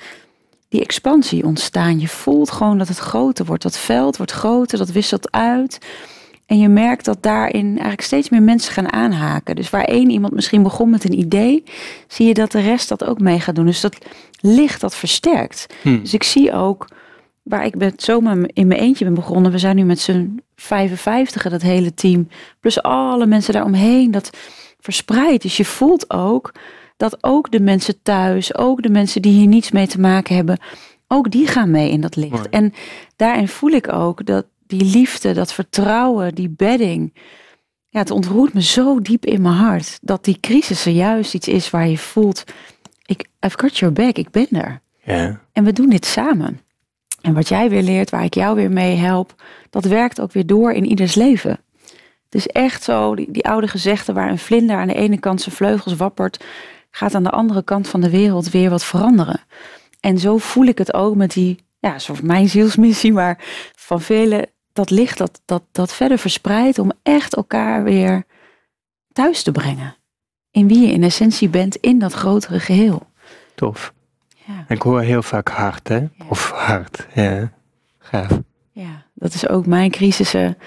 die expansie ontstaan. Je voelt gewoon dat het groter wordt. Dat veld wordt groter, dat wisselt uit. En je merkt dat daarin eigenlijk steeds meer mensen gaan aanhaken. Dus waar één iemand misschien begon met een idee, zie je dat de rest dat ook mee gaat doen. Dus dat licht dat versterkt.
Hm.
Dus ik zie ook waar ik ben zomaar in mijn eentje ben begonnen. We zijn nu met z'n 55 dat hele team. Plus alle mensen daaromheen. Dat verspreidt. Dus je voelt ook dat ook de mensen thuis, ook de mensen die hier niets mee te maken hebben, ook die gaan mee in dat licht.
Mooi.
En daarin voel ik ook dat die liefde, dat vertrouwen, die bedding. Ja, het ontroert me zo diep in mijn hart. Dat die crisis er juist iets is waar je voelt. Ik, I've got your back, ik ben er.
Ja,
En we doen dit samen. En wat jij weer leert, waar ik jou weer mee help, dat werkt ook weer door in ieders leven. Het is echt zo, die, die oude gezegde waar een vlinder aan de ene kant zijn vleugels wappert, gaat aan de andere kant van de wereld weer wat veranderen. En zo voel ik het ook met die, ja, soort mijn zielsmissie, maar van velen, dat licht dat, dat, dat verder verspreidt om echt elkaar weer thuis te brengen. In wie je in essentie bent in dat grotere geheel.
tof.
Ja.
Ik hoor heel vaak hard, hè? Of hard, ja. Gaaf.
Ja, dat is ook mijn crisissen.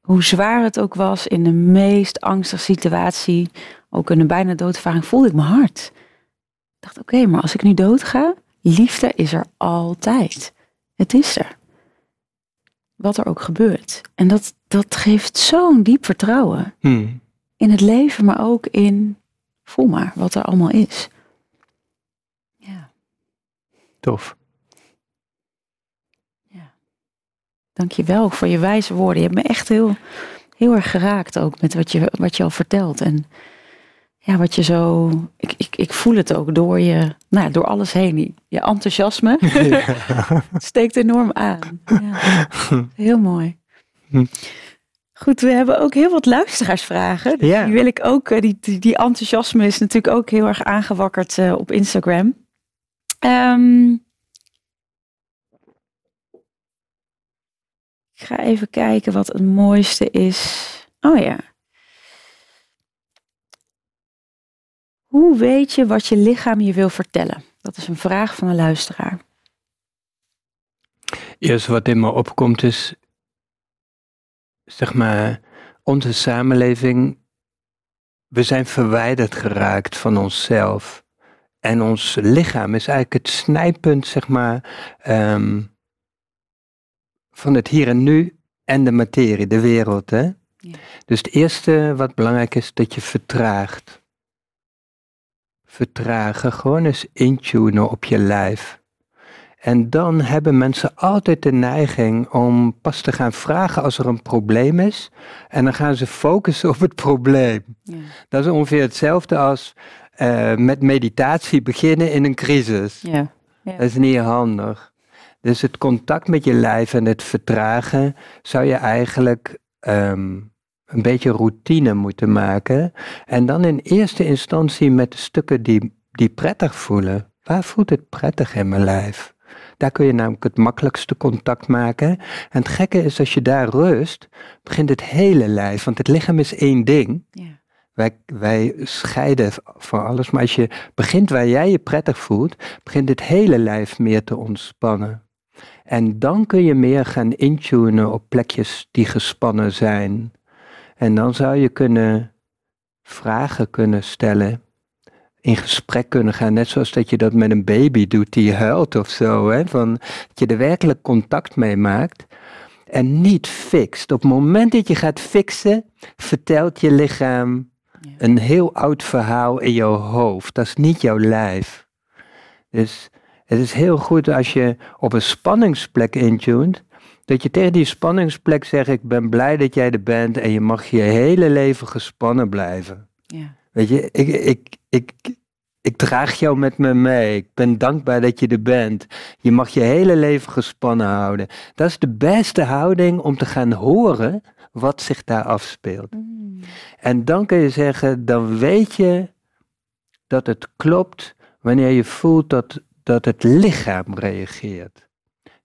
Hoe zwaar het ook was in de meest angstige situatie, ook in een bijna doodervaring, voelde ik mijn hart. Ik dacht, oké, maar als ik nu dood ga, liefde is er altijd. Het is er. Wat er ook gebeurt. En dat, dat geeft zo'n diep vertrouwen
Hmm.
in het leven, maar ook in, voel maar, wat er allemaal is. Ja,
Tof.
dank je wel voor je wijze woorden. Je hebt me echt heel, heel erg geraakt ook met wat je, wat je al vertelt. En ja, wat je zo, ik, ik, ik voel het ook door je, nou, door alles heen. Je enthousiasme steekt enorm aan. Ja, heel mooi.
Hm.
Goed, we hebben ook heel wat luisteraarsvragen. Dus
Ja.
Die wil ik ook, eh, die, die, die enthousiasme is natuurlijk ook heel erg aangewakkerd eh, op Instagram. Ehm, ik ga even kijken wat het mooiste is. Oh ja. Hoe weet je wat je lichaam je wil vertellen? Dat is een vraag van een luisteraar.
Eerst wat in me opkomt is, zeg maar, onze samenleving, we zijn verwijderd geraakt van onszelf. En ons lichaam is eigenlijk het snijpunt, zeg maar, ehm, van het hier en nu en de materie, de wereld. Hè?
Ja.
Dus het eerste wat belangrijk is, dat je vertraagt. Vertragen, gewoon eens intunen op je lijf. En dan hebben mensen altijd de neiging om pas te gaan vragen als er een probleem is. En dan gaan ze focussen op het probleem.
Ja.
Dat is ongeveer hetzelfde als eh, met meditatie beginnen in een crisis.
Ja.
Dat is niet handig. Dus het contact met je lijf en het vertragen zou je eigenlijk ehm, een beetje routine moeten maken. En dan in eerste instantie met de stukken die, die prettig voelen. Waar voelt het prettig in mijn lijf? Daar kun je namelijk het makkelijkste contact maken. En het gekke is, als je daar rust, begint het hele lijf. Want het lichaam is één ding.
Ja.
Wij, wij scheiden van alles, maar als je begint waar jij je prettig voelt, begint het hele lijf meer te ontspannen. En dan kun je meer gaan intunen op plekjes die gespannen zijn. En dan zou je kunnen vragen kunnen stellen, in gesprek kunnen gaan, net zoals dat je dat met een baby doet die huilt of zo. Hè? Van, dat je er werkelijk contact mee maakt en niet fixt. Op het moment dat je gaat fixen, vertelt je lichaam
Ja.
een heel oud verhaal in jouw hoofd. Dat is niet jouw lijf. Dus het is heel goed als je op een spanningsplek intunt, dat je tegen die spanningsplek zegt, ik ben blij dat jij er bent en je mag je hele leven gespannen blijven.
Ja.
Weet je, ik, ik, ik, ik draag jou met me mee. Ik ben dankbaar dat je er bent. Je mag je hele leven gespannen houden. Dat is de beste houding om te gaan horen wat zich daar afspeelt.
Mm.
En dan kun je zeggen, dan weet je dat het klopt wanneer je voelt dat, dat het lichaam reageert.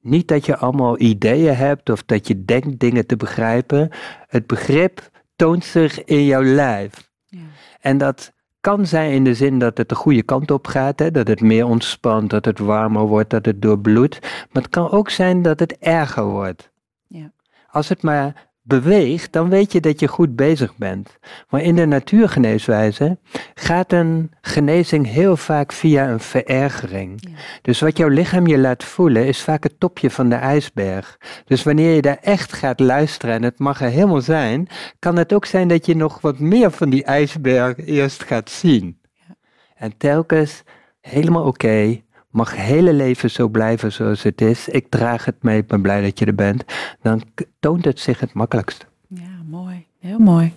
Niet dat je allemaal ideeën hebt of dat je denkt dingen te begrijpen. Het begrip toont zich in jouw lijf.
Ja.
En dat kan zijn in de zin dat het de goede kant op gaat, hè? dat het meer ontspant, dat het warmer wordt, dat het doorbloedt. Maar het kan ook zijn dat het erger wordt.
Ja.
Als het maar beweegt, dan weet je dat je goed bezig bent. Maar in de natuurgeneeswijze gaat een genezing heel vaak via een verergering.
Ja.
Dus wat jouw lichaam je laat voelen is vaak het topje van de ijsberg. Dus wanneer je daar echt gaat luisteren en het mag er helemaal zijn, kan het ook zijn dat je nog wat meer van die ijsberg eerst gaat zien.
Ja.
En telkens helemaal oké, mag hele leven zo blijven zoals het is. Ik draag het mee, ik ben blij dat je er bent. Dan toont het zich het makkelijkst.
Ja, mooi. Heel mooi.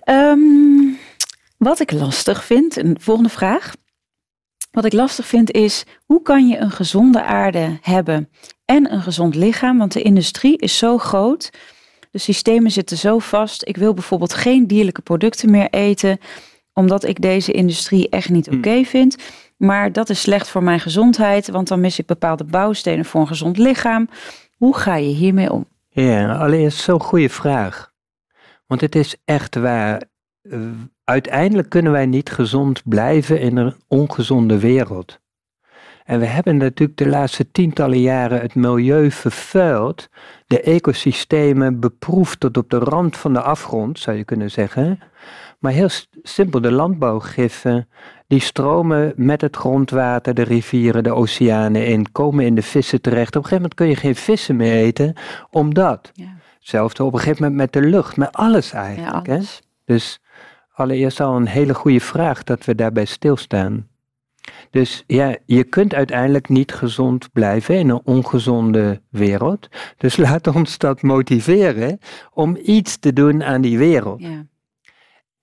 Ehm, wat ik lastig vind, een volgende vraag. Wat ik lastig vind is, hoe kan je een gezonde aarde hebben en een gezond lichaam? Want de industrie is zo groot, de systemen zitten zo vast. Ik wil bijvoorbeeld geen dierlijke producten meer eten, omdat ik deze industrie echt niet
Hmm.
oké vind. Maar dat is slecht voor mijn gezondheid, want dan mis ik bepaalde bouwstenen voor een gezond lichaam. Hoe ga je hiermee om?
Ja, allereerst zo'n goede vraag. Want het is echt waar. uiteindelijk kunnen wij niet gezond blijven in een ongezonde wereld. En we hebben natuurlijk de laatste tientallen jaren het milieu vervuild, de ecosystemen beproefd tot op de rand van de afgrond, zou je kunnen zeggen. Maar heel simpel, de landbouwgiffen, die stromen met het grondwater, de rivieren, de oceanen in, komen in de vissen terecht. Op een gegeven moment kun je geen vissen meer eten, omdat. Ja. Hetzelfde op een gegeven moment met de lucht, met alles eigenlijk. Ja, alles. Hè? Dus allereerst al een hele goede vraag dat we daarbij stilstaan. Dus ja, je kunt uiteindelijk niet gezond blijven in een ongezonde wereld. Dus laat ons dat motiveren om iets te doen aan die wereld. Ja.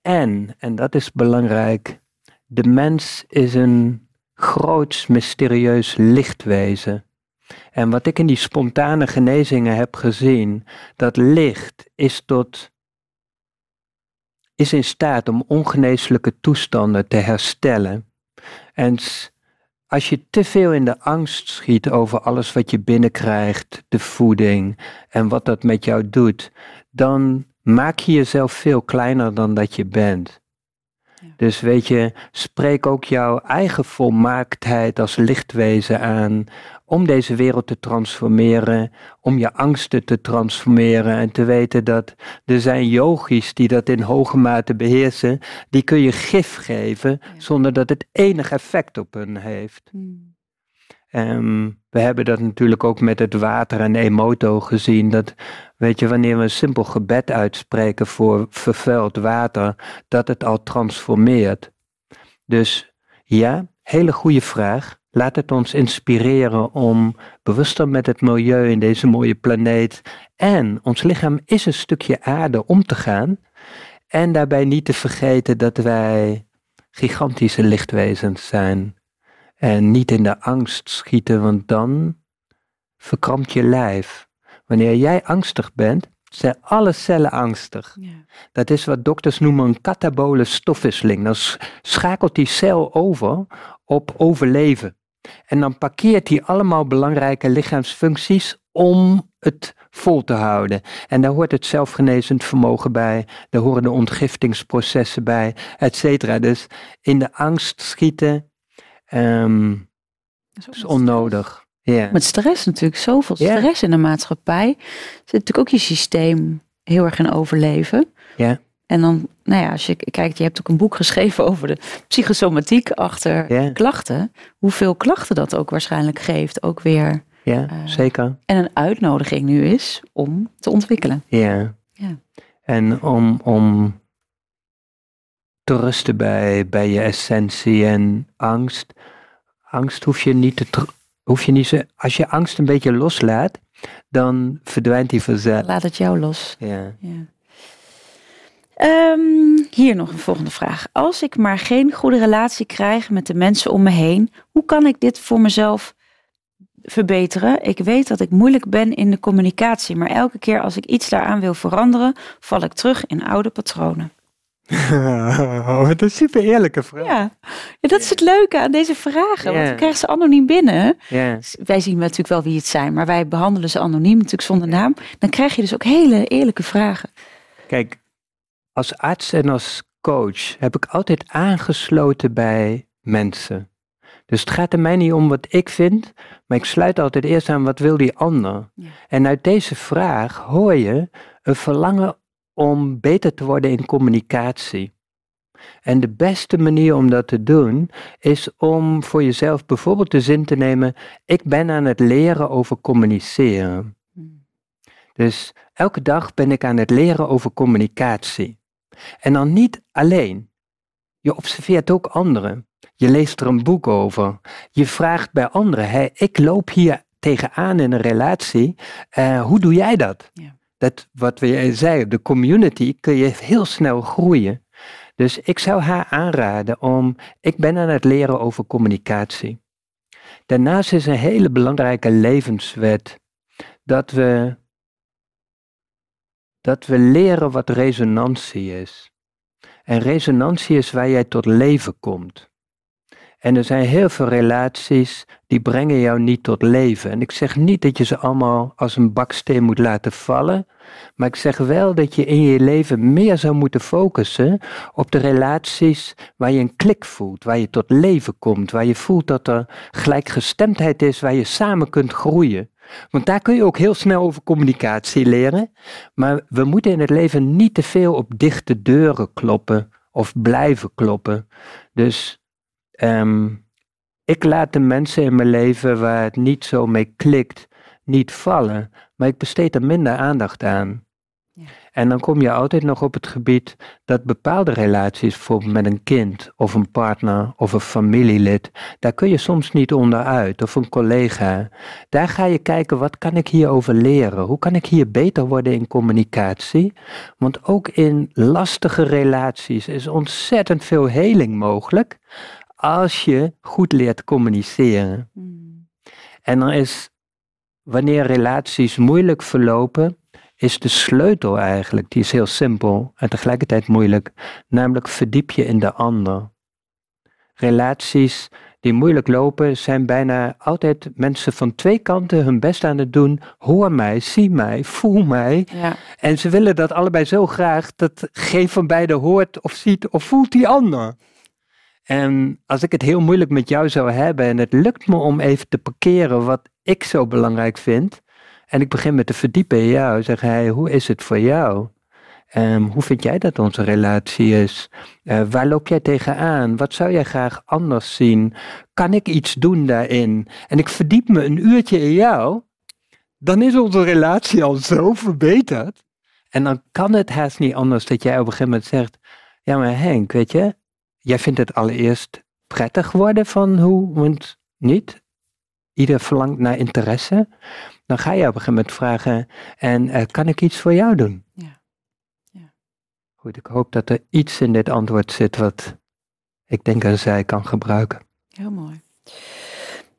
En, en dat is belangrijk, de mens is een groots mysterieus lichtwezen. En wat ik in die spontane genezingen heb gezien, dat licht is tot is in staat om ongeneeslijke toestanden te herstellen. En als je te veel in de angst schiet over alles wat je binnenkrijgt, de voeding en wat dat met jou doet, dan maak je jezelf veel kleiner dan dat je bent. Dus weet je, spreek ook jouw eigen volmaaktheid als lichtwezen aan om deze wereld te transformeren, om je angsten te transformeren en te weten dat er zijn yogis die dat in hoge mate beheersen, die kun je gif geven zonder dat het enig effect op hen heeft. Hmm. Um, we hebben dat natuurlijk ook met het water en emoto gezien. Dat, weet je, wanneer we een simpel gebed uitspreken voor vervuild water, dat het al transformeert. Dus ja, hele goede vraag. Laat het ons inspireren om bewuster met het milieu in deze mooie planeet en ons lichaam is een stukje aarde om te gaan. En daarbij niet te vergeten dat wij gigantische lichtwezens zijn. En niet in de angst schieten, want dan verkrampt je lijf. Wanneer jij angstig bent, zijn alle cellen angstig. Ja. Dat is wat dokters noemen een katabole stofwisseling. Dan schakelt die cel over op overleven. En dan parkeert hij allemaal belangrijke lichaamsfuncties om het vol te houden. En daar hoort het zelfgenezend vermogen bij, daar horen de ontgiftingsprocessen bij, et cetera. Dus in de angst schieten um, is, onnodig.
Yeah. Met stress natuurlijk, zoveel stress in de maatschappij. Zit natuurlijk ook je systeem heel erg in overleven.
Ja.
En dan, nou ja, als je kijkt, je hebt ook een boek geschreven over de psychosomatiek achter klachten. Hoeveel klachten dat ook waarschijnlijk geeft, ook weer.
Ja, uh, zeker.
En een uitnodiging nu is om te ontwikkelen.
Ja. ja. En om, om te rusten bij, bij je essentie en angst. Angst hoef je niet te, hoef je niet als je angst een beetje loslaat, dan verdwijnt die vanzelf.
Laat het jou los.
Ja.
ja. Um, hier nog een volgende vraag. Als ik maar geen goede relatie krijg met de mensen om me heen, hoe kan ik dit voor mezelf verbeteren? Ik weet dat ik moeilijk ben in de communicatie, maar elke keer als ik iets daaraan wil veranderen, val ik terug in oude patronen.
Oh, wat een super eerlijke vraag.
Ja. ja, dat is het leuke aan deze vragen. Want we krijgen ze anoniem binnen. Wij zien natuurlijk wel wie het zijn, maar wij behandelen ze anoniem, natuurlijk zonder naam. Dan krijg je dus ook hele eerlijke vragen.
Kijk, als arts en als coach heb ik altijd aangesloten bij mensen. Dus het gaat er mij niet om wat ik vind, maar ik sluit altijd eerst aan wat wil die ander. En uit deze vraag hoor je een verlangen om beter te worden in communicatie. En de beste manier om dat te doen is om voor jezelf bijvoorbeeld de zin te nemen: ik ben aan het leren over communiceren. Hmm. Dus elke dag ben ik aan het leren over communicatie. En dan niet alleen. Je observeert ook anderen. Je leest er een boek over. Je vraagt bij anderen: hey, ik loop hier tegenaan in een relatie. Uh, hoe doe jij dat? Ja dat wat we zeiden, de community kun je heel snel groeien. Dus ik zou haar aanraden om, ik ben aan het leren over communicatie. Daarnaast is een hele belangrijke levenswet dat we, dat we leren wat resonantie is. En resonantie is waar jij tot leven komt. En er zijn heel veel relaties die brengen jou niet tot leven. En ik zeg niet dat je ze allemaal als een baksteen moet laten vallen. Maar ik zeg wel dat je in je leven meer zou moeten focussen op de relaties waar je een klik voelt, waar je tot leven komt, waar je voelt dat er gelijkgestemdheid is, waar je samen kunt groeien. Want daar kun je ook heel snel over communicatie leren. Maar we moeten in het leven niet te veel op dichte deuren kloppen of blijven kloppen. Dus ehm, ik laat de mensen in mijn leven waar het niet zo mee klikt, niet vallen. Maar ik besteed er minder aandacht aan. En dan kom je altijd nog op het gebied dat bepaalde relaties, bijvoorbeeld met een kind of een partner of een familielid, daar kun je soms niet onderuit, of een collega. Daar ga je kijken, wat kan ik hierover leren? Hoe kan ik hier beter worden in communicatie? Want ook in lastige relaties is ontzettend veel heling mogelijk als je goed leert communiceren. Hmm. En dan is, wanneer relaties moeilijk verlopen, is de sleutel eigenlijk, die is heel simpel en tegelijkertijd moeilijk, namelijk verdiep je in de ander. Relaties die moeilijk lopen zijn bijna altijd mensen van twee kanten hun best aan het doen. Hoor mij, zie mij, voel mij. Ja. En ze willen dat allebei zo graag dat geen van beiden hoort of ziet of voelt die ander. En als ik het heel moeilijk met jou zou hebben en het lukt me om even te parkeren wat ik zo belangrijk vind, en ik begin met te verdiepen in jou. Zeg hij, hoe is het voor jou? Um, hoe vind jij dat onze relatie is? Uh, waar loop jij tegenaan? Wat zou jij graag anders zien? Kan ik iets doen daarin? En ik verdiep me een uurtje in jou. Dan is onze relatie al zo verbeterd. En dan kan het haast niet anders dat jij op een gegeven moment zegt: Ja, maar Henk, weet je, jij vindt het allereerst prettig worden van hoe, want niet? Ieder verlangt naar interesse dan ga je op een gegeven moment vragen, en uh, kan ik iets voor jou doen? Ja. ja. Goed, ik hoop dat er iets in dit antwoord zit wat ik denk dat zij kan gebruiken.
Heel mooi.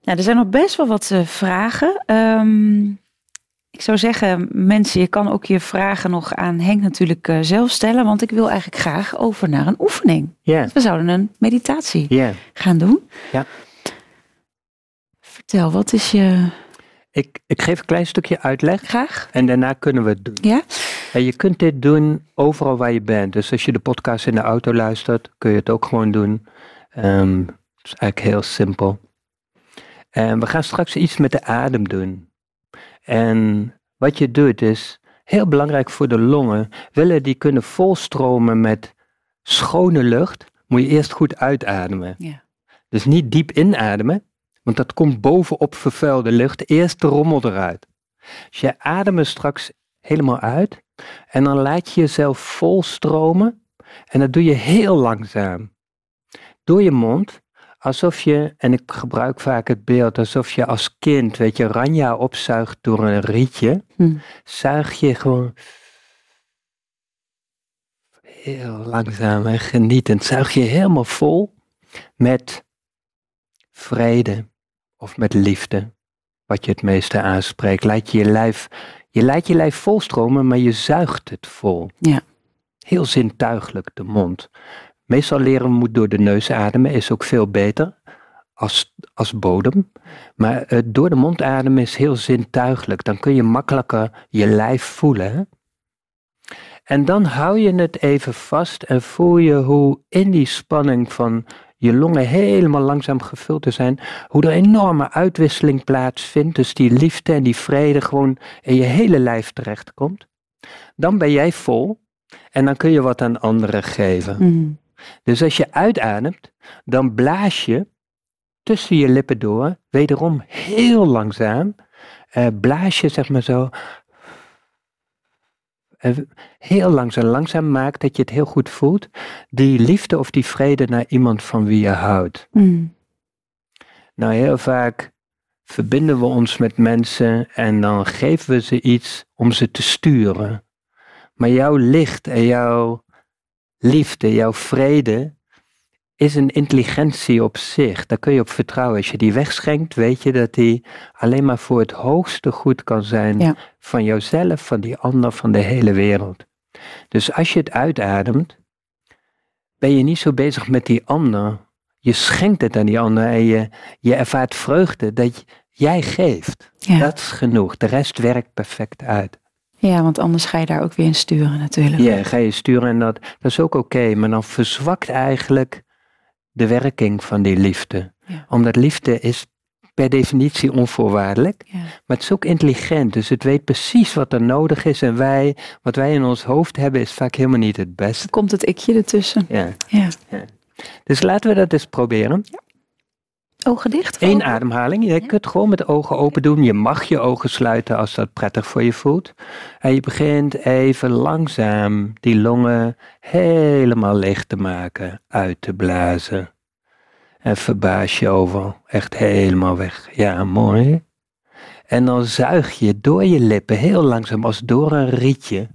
Nou, er zijn nog best wel wat uh, vragen. Um, ik zou zeggen, mensen, je kan ook je vragen nog aan Henk natuurlijk uh, zelf stellen, want ik wil eigenlijk graag over naar een oefening. We zouden een meditatie yeah. gaan doen.
Ja.
Vertel, wat is je
ik, ik geef een klein stukje uitleg.
Graag.
En daarna kunnen we het doen.
Ja.
En je kunt dit doen overal waar je bent. Dus als je de podcast in de auto luistert, kun je het ook gewoon doen. Um, het is eigenlijk heel simpel. En we gaan straks iets met de adem doen. En wat je doet is heel belangrijk voor de longen. Willen die kunnen volstromen met schone lucht, moet je eerst goed uitademen. Ja. Dus niet diep inademen, want dat komt bovenop vervuilde lucht. Eerst de rommel eruit. Dus je ademt straks helemaal uit. En dan laat je jezelf volstromen. En dat doe je heel langzaam. Door je mond. Alsof je, en ik gebruik vaak het beeld, alsof je als kind, weet je, ranja opzuigt door een rietje. Hm. Zuig je gewoon heel langzaam en genietend. Zuig je helemaal vol met vrede, of met liefde, wat je het meeste aanspreekt. Laat je je lijf, je laat je lijf volstromen, maar je zuigt het vol.
Ja.
Heel zintuigelijk, de mond. Meestal leren we moet door de neus ademen, is ook veel beter als, als bodem. Maar uh, door de mond ademen is heel zintuigelijk. Dan kun je makkelijker je lijf voelen. En dan hou je het even vast en voel je hoe in die spanning van je longen helemaal langzaam gevuld te zijn, hoe er enorme uitwisseling plaatsvindt, dus die liefde en die vrede gewoon in je hele lijf terechtkomt, dan ben jij vol en dan kun je wat aan anderen geven. Mhm. Dus als je uitademt, dan blaas je tussen je lippen door, wederom heel langzaam, uh, blaas je zeg maar zo heel langzaam, langzaam maakt dat je het heel goed voelt, die liefde of die vrede naar iemand van wie je houdt. Mm. Nou, heel vaak verbinden we ons met mensen en dan geven we ze iets om ze te sturen. Maar jouw licht en jouw liefde, jouw vrede, is een intelligentie op zich. Daar kun je op vertrouwen. Als je die wegschenkt, weet je dat die alleen maar voor het hoogste goed kan zijn van jouzelf, van die ander, van de hele wereld. Dus als je het uitademt, ben je niet zo bezig met die ander. je schenkt het aan die ander en je, je ervaart vreugde dat jij geeft.
Ja.
Dat is genoeg. De rest werkt perfect uit.
Ja, want anders ga je daar ook weer in sturen natuurlijk.
Ja, ga je sturen en dat, dat is ook oké, maar dan verzwakt eigenlijk de werking van die liefde.
Ja.
Omdat liefde is per definitie onvoorwaardelijk,
Ja.
maar het is ook intelligent, dus het weet precies wat er nodig is en wij, wat wij in ons hoofd hebben, is vaak helemaal niet het beste.
Dan komt het ikje ertussen.
Ja.
Ja.
Dus laten we dat eens proberen.
Ogen dicht?
Eén
open?
ademhaling. Je kunt gewoon met de ogen open doen. Je mag je ogen sluiten als dat prettig voor je voelt. En je begint even langzaam die longen helemaal leeg te maken, uit te blazen. En verbaas je over, echt helemaal weg. Ja, mooi. En dan zuig je door je lippen heel langzaam als door een rietje.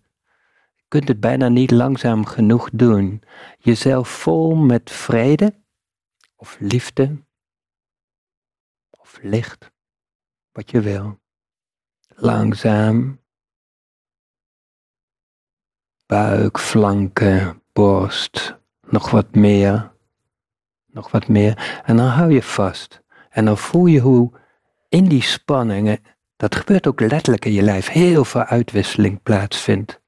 Je kunt het bijna niet langzaam genoeg doen. Jezelf vol met vrede of liefde licht, wat je wil. Langzaam. Buik, flanken, borst, nog wat meer, nog wat meer. En dan hou je vast. En dan voel je hoe in die spanningen, dat gebeurt ook letterlijk in je lijf, heel veel uitwisseling plaatsvindt.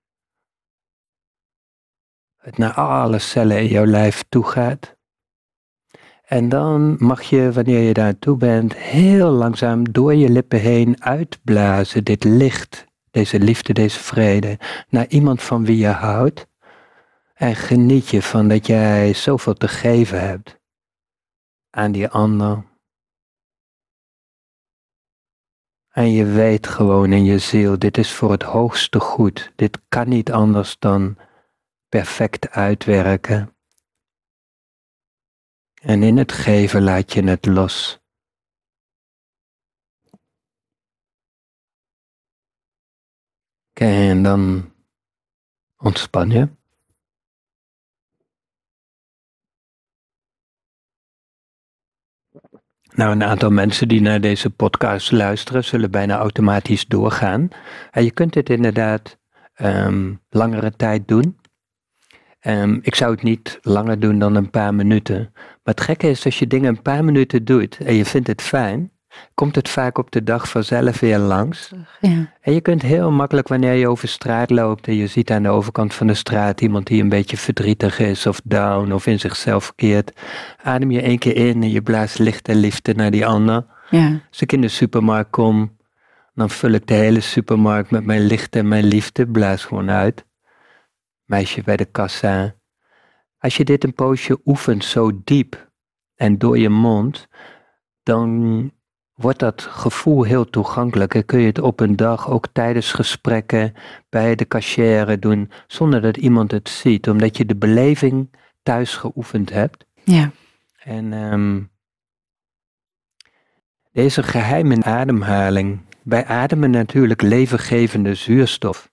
Het naar alle cellen in jouw lijf toe gaat. En dan mag je, wanneer je daar toe bent, heel langzaam door je lippen heen uitblazen dit licht, deze liefde, deze vrede, naar iemand van wie je houdt. En geniet je van dat jij zoveel te geven hebt aan die ander. En je weet gewoon in je ziel, dit is voor het hoogste goed. Dit kan niet anders dan perfect uitwerken. En in het geven laat je het los. En dan ontspan je. Nou, een aantal mensen die naar deze podcast luisteren, zullen bijna automatisch doorgaan. En je kunt dit inderdaad ehm, langere tijd doen. Ehm, ik zou het niet langer doen dan een paar minuten. Maar het gekke is, als je dingen een paar minuten doet en je vindt het fijn, komt het vaak op de dag vanzelf weer langs.
Ja.
En je kunt heel makkelijk, wanneer je over straat loopt en je ziet aan de overkant van de straat iemand die een beetje verdrietig is of down of in zichzelf keert, adem je één keer in en je blaast licht en liefde naar die ander.
Ja.
Als ik in de supermarkt kom, dan vul ik de hele supermarkt met mijn licht en mijn liefde, blaas gewoon uit. Meisje bij de kassa. Als je dit een poosje oefent zo diep en door je mond, dan wordt dat gevoel heel toegankelijk en kun je het op een dag ook tijdens gesprekken bij de cashier doen, zonder dat iemand het ziet, omdat je de beleving thuis geoefend hebt.
Ja.
En ehm deze geheime ademhaling. Wij ademen natuurlijk levengevende zuurstof.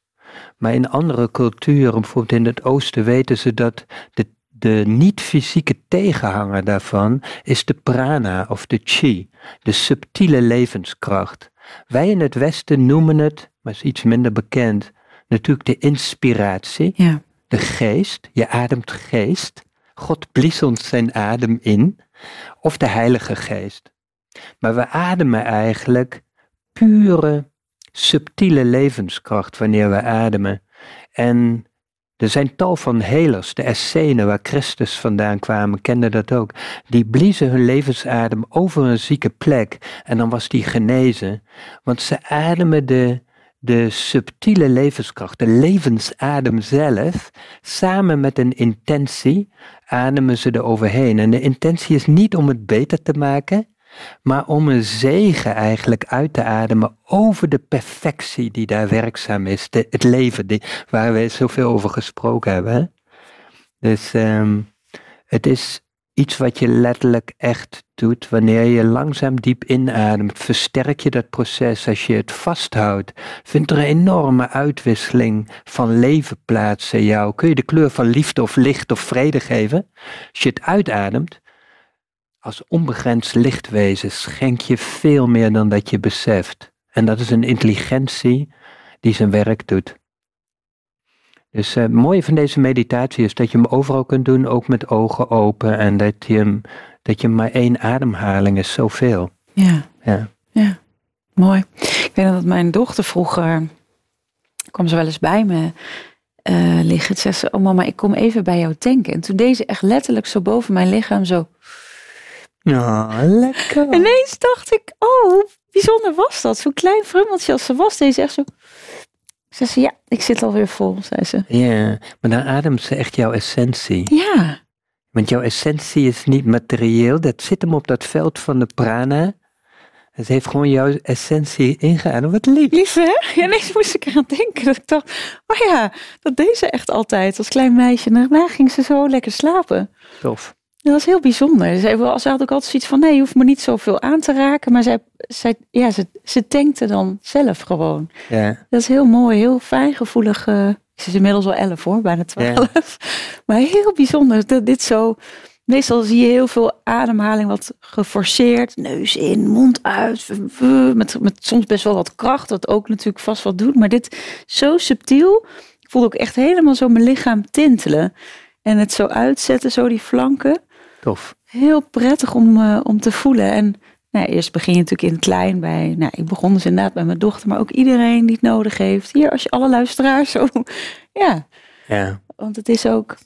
Maar in andere culturen, bijvoorbeeld in het oosten, weten ze dat de, de niet-fysieke tegenhanger daarvan is de prana of de chi, de subtiele levenskracht. Wij in het westen noemen het, maar is iets minder bekend, natuurlijk de inspiratie,
Ja.
de geest. Je ademt geest. God blies ons zijn adem in. Of de Heilige Geest. Maar we ademen eigenlijk pure, subtiele levenskracht wanneer we ademen. En er zijn tal van helers, de Essenen waar Christus vandaan kwamen, kenden dat ook. Die bliezen hun levensadem over een zieke plek en dan was die genezen. Want ze ademen de, de subtiele levenskracht, de levensadem zelf, samen met een intentie, ademen ze er overheen. En de intentie is niet om het beter te maken, maar om een zegen eigenlijk uit te ademen over de perfectie die daar werkzaam is. Het leven waar we zoveel over gesproken hebben. Hè? Dus ehm, het is iets wat je letterlijk echt doet. Wanneer je langzaam diep inademt, versterk je dat proces. Als je het vasthoudt, vindt er een enorme uitwisseling van leven plaats in jou. Kun je de kleur van liefde of licht of vrede geven? Als je het uitademt, als onbegrensd lichtwezen schenk je veel meer dan dat je beseft. En dat is een intelligentie die zijn werk doet. Dus het mooie van deze meditatie is dat je hem overal kunt doen, ook met ogen open. En dat je hem, dat je maar één ademhaling is zoveel.
Ja.
Ja.
Ja, mooi. Ik weet dat mijn dochter vroeger, kwam ze wel eens bij me eh, liggen. Toen zei ze, oh mama, ik kom even bij jou tanken. En toen deed ze echt letterlijk zo boven mijn lichaam zo.
Ja, lekker.
Ineens dacht ik, oh, hoe bijzonder was dat? Zo'n klein frummeltje als ze was, deze echt zo. Zei ze, ja, ik zit alweer vol, zei ze.
Ja, maar dan ademt ze echt jouw essentie.
Ja,
Want jouw essentie is niet materieel, dat zit hem op dat veld van de prana. Het heeft gewoon jouw essentie ingeademd. Wat lief.
lief hè? Ja, ineens moest ik eraan denken. Dat ik dacht, oh ja, dat deed ze echt altijd als klein meisje. En daarna ging ze zo lekker slapen.
Tof.
Dat was heel bijzonder. Wel- ze had ook altijd zoiets van, nee, je hoeft me niet zoveel aan te raken. Maar zij, zij, ja, ze, ze tankte dan zelf gewoon.
Ja,
Dat is heel mooi, heel fijngevoelig. eh ze is inmiddels al elf hoor, bijna twaalf. Maar heel bijzonder dat dit zo... Meestal zie je heel veel ademhaling wat geforceerd. Neus in, mond uit. Met, met soms best wel wat kracht, wat ook natuurlijk vast wat doet. Maar dit zo subtiel. Ik voelde ook echt helemaal zo mijn lichaam tintelen. En het zo uitzetten, zo die flanken
tof.
heel prettig om, eh, om te voelen. En nou, eerst begin je natuurlijk in het klein bij. Nou, ik begon dus inderdaad bij mijn dochter, maar ook iedereen die het nodig heeft. Hier, als je alle luisteraars zo. Ja,
Ja,
want het is ook.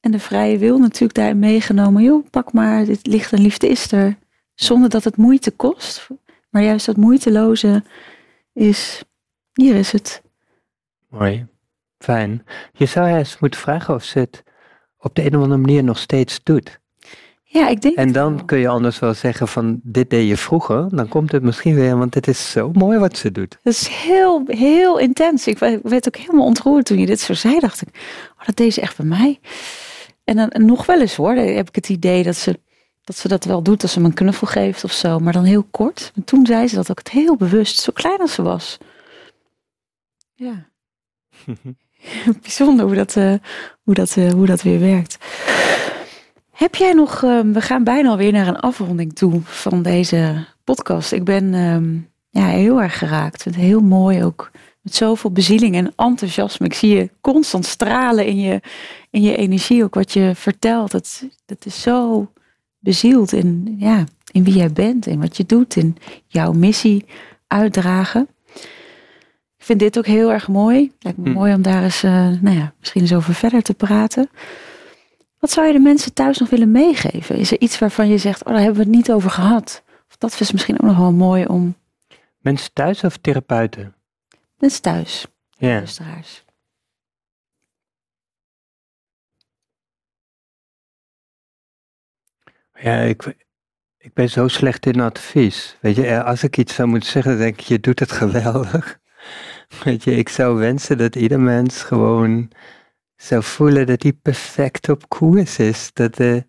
En de vrije wil natuurlijk daarin meegenomen. Joh, pak maar, dit licht en liefde is er. Zonder dat het moeite kost. Maar juist dat moeiteloze is. Hier is het.
mooi. Fijn. Je zou eens moeten vragen of ze het op de een of andere manier nog steeds doet.
Ja, ik denk.
En dan
wel.
kun je anders wel zeggen van dit deed je vroeger. Dan komt het misschien weer, want het is zo mooi wat ze doet.
Dat is heel, heel intens. Ik we- werd ook helemaal ontroerd toen je dit zo zei. Dacht ik, oh, dat deed ze echt bij mij. En dan en nog wel eens hoor, heb ik het idee dat ze, dat ze dat wel doet als ze me een knuffel geeft of zo. Maar dan heel kort. En toen zei ze dat ook het heel bewust, zo klein als ze was. Ja. Bijzonder hoe dat, eh, hoe, dat, eh, hoe dat weer werkt. Heb jij nog, ehm, we gaan bijna alweer naar een afronding toe van deze podcast. Ik ben ehm, ja, heel erg geraakt. Het heel mooi ook. Met zoveel bezieling en enthousiasme. Ik zie je constant stralen in je, in je energie. Ook wat je vertelt. Het, het is zo bezield in, ja, in wie jij bent. En wat je doet. In jouw missie uitdragen. Ik vind dit ook heel erg mooi. Lijkt me
Hm.
mooi om daar eens, eh, nou ja, misschien eens over verder te praten. Wat zou je de mensen thuis nog willen meegeven? Is er iets waarvan je zegt, oh, daar hebben we het niet over gehad? Of dat is misschien ook nog wel mooi om
Mensen thuis of therapeuten?
mensen thuis,
Ja.
luisteraars.
Ja, ik, ik ben zo slecht in advies. Weet je, eh, als ik iets zou moeten zeggen, dan denk ik, je doet het geweldig. Weet je, ik zou wensen dat ieder mens gewoon zou voelen dat hij perfect op koers is. Dat er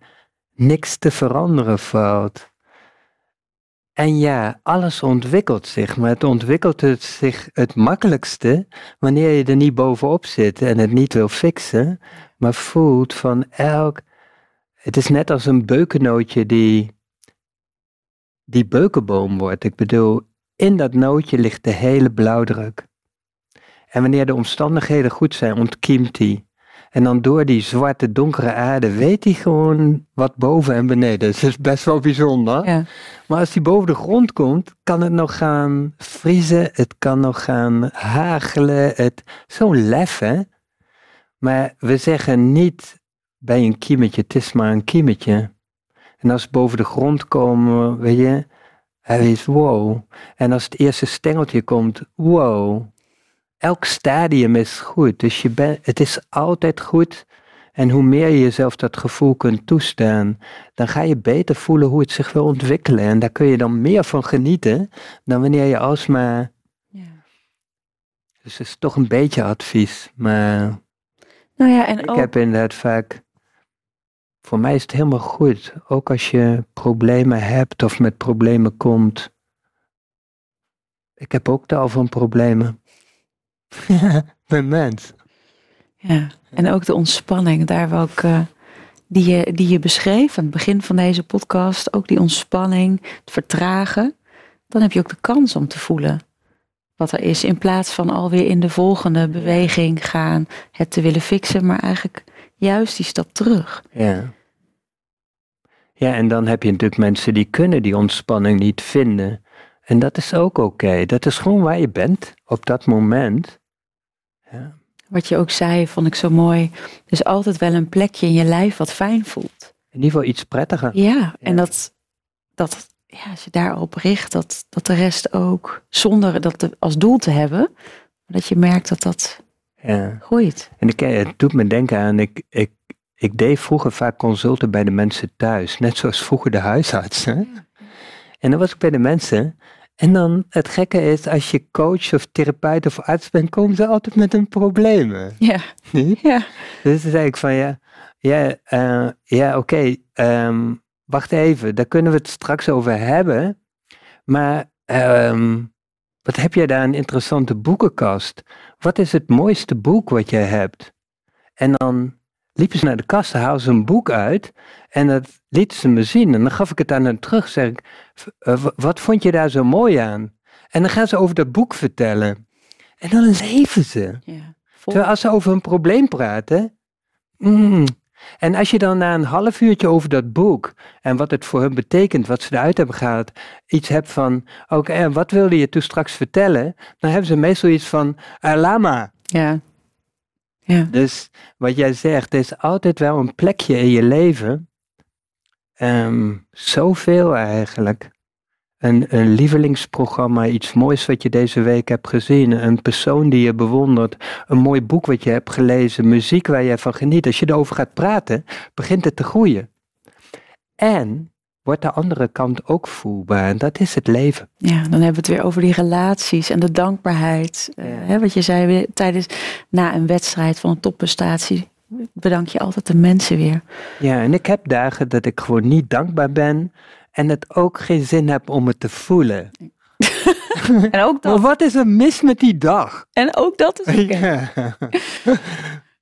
niks te veranderen valt. En ja, alles ontwikkelt zich, maar het ontwikkelt het zich het makkelijkste wanneer je er niet bovenop zit en het niet wil fixen, maar voelt van elk het is net als een beukennootje die, die beukenboom wordt. Ik bedoel, in dat nootje ligt de hele blauwdruk. En wanneer de omstandigheden goed zijn, ontkiemt hij. En dan door die zwarte, donkere aarde weet hij gewoon wat boven en beneden is. Dat is best wel bijzonder.
Ja.
Maar als hij boven de grond komt, kan het nog gaan vriezen, het kan nog gaan hagelen. Het, zo'n lef, hè? Maar we zeggen niet bij een kiemetje, het is maar een kiemetje. En als ze boven de grond komen, weet je, hij weet, wow. En als het eerste stengeltje komt, wow. Elk stadium is goed, dus je bent, het is altijd goed. En hoe meer je jezelf dat gevoel kunt toestaan, dan ga je beter voelen hoe het zich wil ontwikkelen. En daar kun je dan meer van genieten dan wanneer je alsmaar.
Ja.
Dus het is toch een beetje advies. Maar
Nou ja, en
ik
ook,
heb inderdaad vaak. Voor mij is het helemaal goed. Ook als je problemen hebt of met problemen komt. Ik heb ook tal van problemen. Ben mens.
ja, en ook de ontspanning, daar we ook, eh, die, je, die je beschreef aan het begin van deze podcast, ook die ontspanning, het vertragen, dan heb je ook de kans om te voelen wat er is, in plaats van alweer in de volgende beweging gaan, het te willen fixen, maar eigenlijk juist die stap terug.
Ja. Ja, en dan heb je natuurlijk mensen die kunnen die ontspanning niet vinden. En dat is ook oké. Dat is gewoon waar je bent op dat moment. Ja.
Wat je ook zei, vond ik zo mooi. Is altijd wel een plekje in je lijf wat fijn voelt.
In ieder geval iets prettiger.
Ja, en dat, dat ja, als je daarop richt, dat, dat de rest ook, zonder dat als doel te hebben, dat je merkt dat dat ja. groeit.
En ik, het doet me denken aan, ik, ik, ik deed vroeger vaak consulten bij de mensen thuis, net zoals vroeger de huisarts. Hè? En dan was ik bij de mensen en dan het gekke is, als je coach of therapeut of arts bent, komen ze altijd met hun problemen.
Ja. ja.
Dus dan zei ik van ja, ja, uh, ja oké, ehm, wacht even, daar kunnen we het straks over hebben. Maar um, wat heb jij daar een interessante boekenkast? Wat is het mooiste boek wat jij hebt? En dan liepen ze naar de kast, haalden ze een boek uit en dat lieten ze me zien. En dan gaf ik het aan hen terug, zeg ik, eh, wat vond je daar zo mooi aan? En dan gaan ze over dat boek vertellen. En dan leven ze. Ja, Terwijl als ze over een probleem praten, mm, en als je dan na een half uurtje over dat boek en wat het voor hun betekent, wat ze eruit hebben gehaald, iets hebt van, oké, en wat wilde je toen straks vertellen? Dan hebben ze meestal iets van, lama.
Ja.
Dus wat jij zegt, er is altijd wel een plekje in je leven. Um, zoveel eigenlijk een, een lievelingsprogramma, iets moois wat je deze week hebt gezien, een persoon die je bewondert, een mooi boek wat je hebt gelezen, muziek waar je van geniet. Als je erover gaat praten, begint het te groeien. En wordt de andere kant ook voelbaar. En dat is het leven.
Ja, dan hebben we het weer over die relaties en de dankbaarheid. Uh, hè, wat je zei tijdens na een wedstrijd van een topprestatie. Bedank je altijd de mensen weer.
Ja, en ik heb dagen dat ik gewoon niet dankbaar ben en het ook geen zin heb om het te voelen.
en ook dat.
Maar wat is er mis met die dag?
En ook dat is Ja.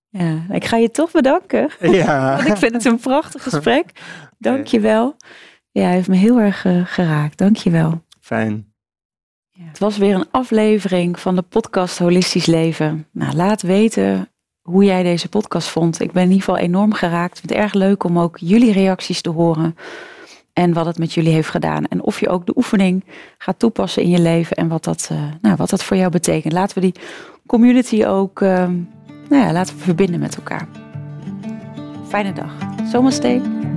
ja, ik ga je toch bedanken. Ja. Want ik vind het een prachtig gesprek. Dank je wel. Ja, hij heeft me heel erg uh, geraakt. Dank je wel.
Fijn.
Ja. Het was weer een aflevering van de podcast Holistisch Leven. Nou, laat weten hoe jij deze podcast vond. Ik ben in ieder geval enorm geraakt. Ik vind het erg leuk om ook jullie reacties te horen en wat het met jullie heeft gedaan. En of je ook de oefening gaat toepassen in je leven en wat dat, uh, nou, wat dat voor jou betekent. Laten we die community ook uh, nou ja, laten we verbinden met elkaar. Fijne dag. Zomaste.